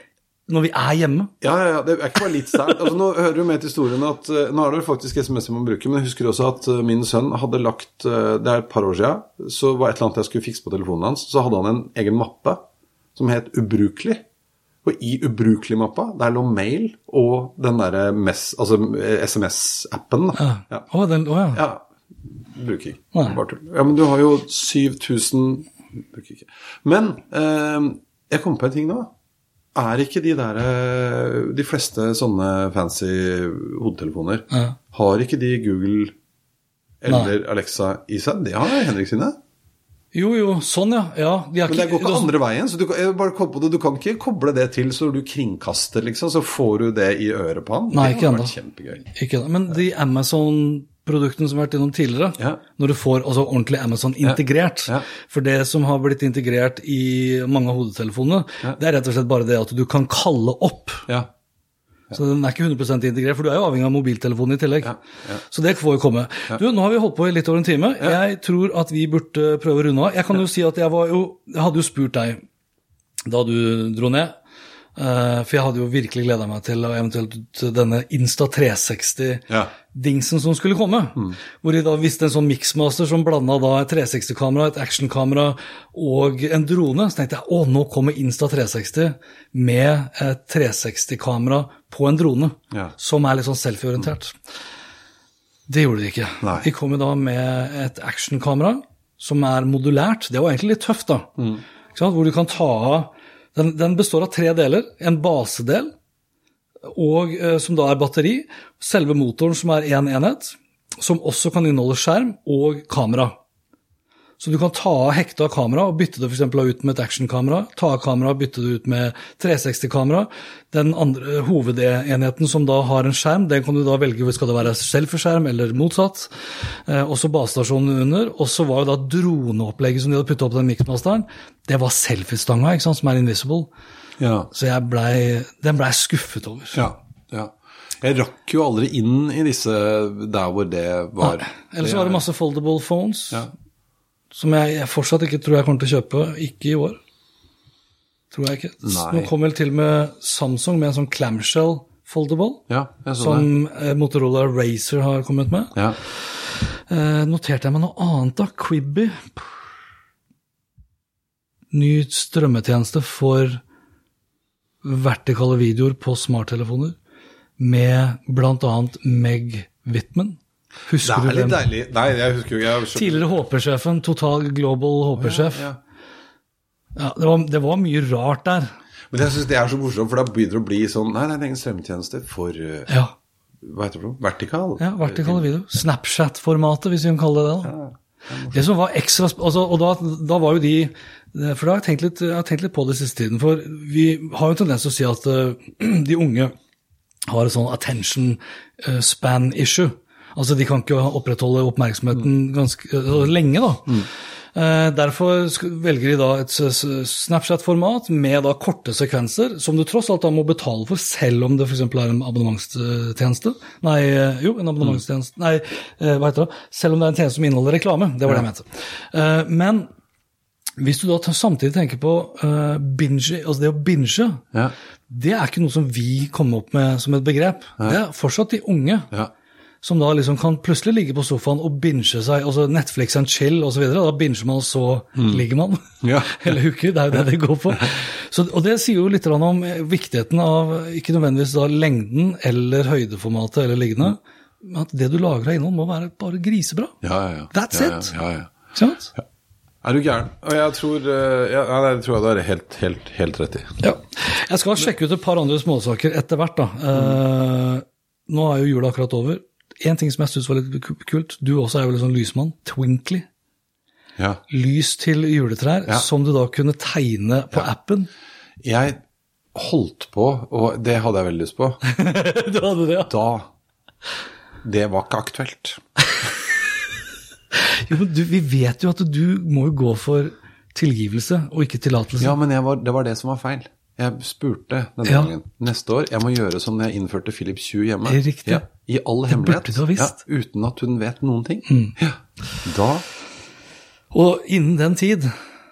når vi er hjemme. Ja, ja, ja, det er ikke bare litt sært. Altså, nå hører jo med til historien at eh, Nå er det faktisk SMS-er man bruker, men jeg husker også at eh, min sønn hadde lagt eh, Det er et par år siden, så var et eller annet jeg skulle fikse på telefonen hans, så hadde han en egen mappe som het Ubrukelig. Og i Ubrukelig-mappa, der lå mail og den derre altså SMS-appen. Ja. Ja. Å, den, å ja. ja. Bruker ikke. Ja, men du har jo 7000 Bruker ikke. Men eh, jeg kom på en ting nå. Er ikke de der eh, De fleste sånne fancy hodetelefoner Ja. Har ikke de Google eller Alexa i seg? Det har Henrik sine. Jo, jo, sånn, ja. ja de Men det går ikke altså- andre veien. så Du på du kan ikke koble det til så du kringkaster, liksom. Så får du det i øret på han. Nei, det ikke hadde vært Kjempegøy. Ikke. Men de Amazon-produktene som har vært innom tidligere, Ja. når du får altså ordentlig Amazon integrert Ja. For det som har blitt integrert i mange av hodetelefonene, det er rett og slett bare det at du kan kalle opp. Ja. Så den er ikke 100% integrert, for du er jo avhengig av mobiltelefonen i tillegg. Ja, ja. Så det får jo komme. Du, Nå har vi holdt på i litt over en time. Jeg tror at vi burde prøve å runde av. Jeg kan jo si at jeg var jo Jeg hadde jo spurt deg da du dro ned. eh, for jeg hadde jo virkelig gleda meg til eventuelt denne Insta 360-dingsen Ja. Som skulle komme. Hvor de da visste en sånn mixmaster som blanda da et 360-kamera, et actionkamera og en drone. Så tenkte jeg å, nå kommer Insta 360 med et 360-kamera på en drone. Ja. Som er litt sånn selfie-orientert. Det gjorde de ikke. Nei. De kom jo da med et actionkamera som er modulært. Det er jo egentlig litt tøft, da. Mm. Hvor du kan ta av den, den består av tre deler. En basedel, og, eh, som da er batteri. Selve motoren, som er én en enhet. Som også kan inneholde skjerm og kamera. Så du kan ta av hekta kamera og bytte det for ut med et actionkamera. Ta av kamera og bytte det ut med 360-kamera. Den andre hovedenheten som da har en skjerm, den kan du da velge skal det være selfieskjerm eller motsatt. Eh, også basestasjonen under. Og så var jo da droneopplegget som de hadde putta opp den mixmasteren, det var selfiestanga, ikke som er invisible. Ja. Så jeg ble, den blei skuffet over. Ja, ja. Jeg rakk jo aldri inn i disse der hvor det var. Ellers så var det masse foldable phones, Ja. som jeg, jeg fortsatt ikke tror jeg kommer til å kjøpe. Ikke i år. Tror jeg ikke. Nei. Nå kom vel til med Samsung med en sånn clamshell foldable, Ja, så det. som eh, Motorola Racer har kommet med. Ja. Eh, noterte jeg meg noe annet, da? Quibi. Ny strømmetjeneste for vertikale videoer på smarttelefoner, med bl.a. Meg Whitman. Det er du litt deilig. Nei, jeg husker jo jeg Tidligere HP-sjefen, Total Global HP-sjef. Ja. Ja, det, var, det var mye rart der. Men jeg syns det er så morsomt, for da begynner det å bli sånn Nei, det er en egen strømmetjeneste for eh, Ja, Hva heter det? for noe? Vertikal? ja vertikal video. Snapchat-formatet, hvis vi kan kalle det det. da. Det som var ekstra altså, Og da, da var jo de For da har jeg tenkt litt, jeg har tenkt litt på det siste tiden. For vi har jo en tendens til å si at eh, de unge har et sånn attention eh, span issue. Altså de kan ikke opprettholde oppmerksomheten ganske eh, lenge, da. Mm. derfor velger de da et Snapchat-format med da korte sekvenser, som du tross alt da må betale for, selv om det f.eks. er en abonnementstjeneste. Nei, eh, jo, en abonnementstjeneste. Nei, eh, hva heter det? Selv om det er en tjeneste som inneholder reklame. Det var det jeg mente. Eh, Men hvis du da samtidig tenker på uh, binge, altså det å binge, Ja. det er ikke noe som vi kom opp med som et begrep. Det er fortsatt de unge Ja. som da liksom kan plutselig ligge på sofaen og binge seg, altså Netflix and chill osv. Da binger man, og så ligger man. Ja. Eller hooker, det er jo det det går på. Så, og det sier jo litt om viktigheten av ikke nødvendigvis da lengden eller høydeformatet eller liggende, men at det du lager av innhold må være bare grisebra. Ja, ja, ja. That's ja, it. Ja, ja, ja. Er du gæren? Og jeg tror eh, ja, nei, Det tror jeg du har helt, helt, helt rett i. Ja. Jeg skal sjekke ut et par andre småsaker etter hvert. da. Eh, nå er jo jula akkurat over. En ting som jeg syns var litt kult, du også er jo litt sånn lysmann. Twinkly. Ja. Lys til juletrær Ja. som du da kunne tegne på appen. Jeg holdt på, og det hadde jeg veldig lyst på, Du hadde det, ja. da Det var ikke aktuelt. Jo, men du, vi vet jo at du må jo gå for tilgivelse og ikke tillatelse. Ja, men var, det var det som var feil. Jeg spurte denne Ja. gangen. Neste år jeg må gjøre som jeg innførte Philips 20 hjemme. Riktig. Ja, I all Det hemmelighet. burde du. Mm. Ja, uten at hun vet noen ting. Ja. Da Og innen den tid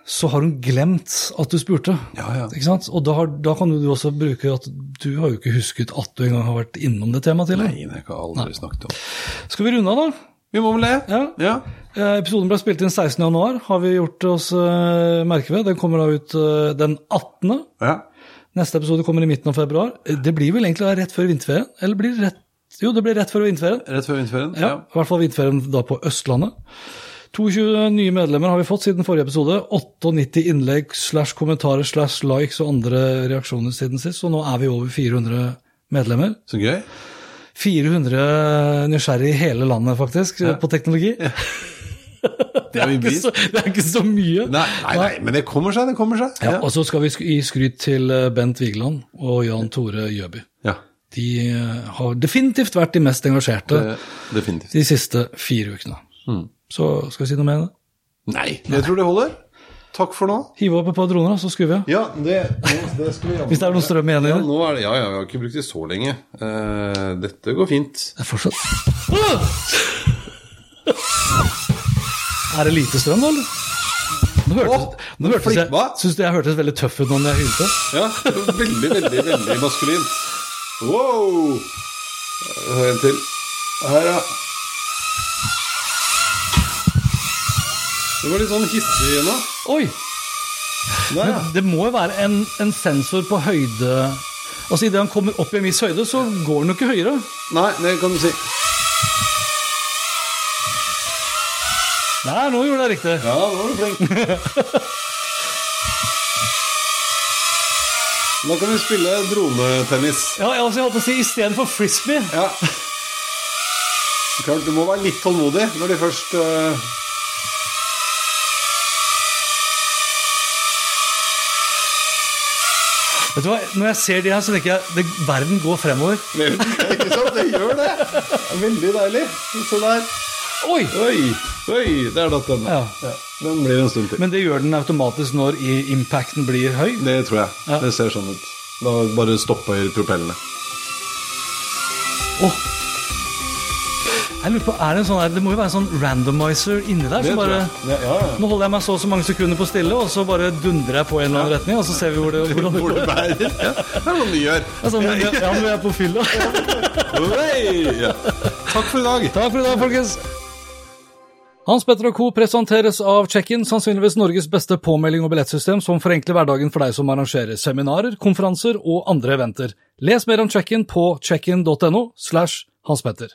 så har hun glemt at du spurte. Ja, ja. Ikke sant? Og da, har, da kan du også bruke at du har jo ikke husket at du engang har vært innom det temaet tidligere. Nei, det har jeg aldri snakket om. Skal vi runde av, da? Vi må vel det? Ja. ja. Eh, Episoden ble spilt inn 16. januar, har vi gjort oss uh, merke ved. Den kommer da ut eh, den 18. ja. Neste episode kommer i midten av februar. Eh, Det blir vel egentlig rett før vinterferien? Eller blir det rett Jo, det blir rett før vinterferien. Rett før vinterferien? Ja, I hvert fall vinterferien da på Østlandet. 22 nye medlemmer har vi fått siden forrige episode. 98 innlegg slash kommentarer slash likes og andre reaksjoner siden sist. Så nå er vi over 400 medlemmer. Så gøy. 400 nysgjerrige i hele landet, faktisk, på teknologi. Det er, det, er så, det er ikke så mye. Nei, nei, nei, men det kommer seg, det kommer seg. Ja, og så skal vi gi skryt til eh, Bent Vigeland og Jan Tore Gjøby. Ja, De eh, har definitivt vært de mest engasjerte det, de siste fire ukene. Så skal vi si noe mer? da? Nei, jeg tror det holder. Takk for nå. Hive opp et par droner, så skrur vi. Ja, det, det skal vi. Hvis det er noe strøm igjen i Ja, det. ja, ja, vi har ikke brukt det så lenge. Uh, dette går fint. Det er fortsatt Er det lite strøm, da, eller? Nå hørtes, nå hørtes jeg, synes jeg hørtes veldig tøff ut nå når jeg hylte? Ja, veldig, veldig, veldig maskulin. Wow! En til. Her, ja. Det var litt sånn hissig nå. Oi! Der, ja. Det må jo være en, en sensor på høyde Altså Idet han kommer opp i en viss høyde, så går han jo ikke høyere. Nei, det kan du si. Nei, nå gjorde jeg riktig. Ja, nå var du flink. Nå kan vi spille dronetennis. Ja, jeg også holdt på å si istedenfor frisbee. Ja. Klart, du må være litt tålmodig når de først eh, Vet du hva, Når jeg ser de her, så tenker jeg det, verden går fremover. Ikke sant? Det gjør det. det veldig deilig. Sånn der. Oi! Oi, oi, der datt den. Ja. Ja, den blir en stund til. Men det gjør den automatisk når impacten blir høy. Det tror jeg. Ja. Det ser sånn ut. Da bare stopper propellene. Åh. Jeg lurer på, er Det en sånn her, det må jo være en sånn randomizer inni der. Det som bare. Ja, ja, ja. Nå holder jeg meg så og så mange sekunder på stille, og så bare dundrer jeg på i en eller annen retning, og så ser vi hvor det, hvordan det Hvor det bærer. Ja, det er sånn du gjør. Er sånn, ja, men vi er på fylla. Takk for i dag. Takk for i dag, folkens. Hans Petter og Co. presenteres av Check-in, sannsynligvis Norges beste påmelding og billettsystem som forenkler hverdagen for deg som arrangerer seminarer, konferanser og andre eventer. Les mer om Check-in på checkin.no slash Hans Petter.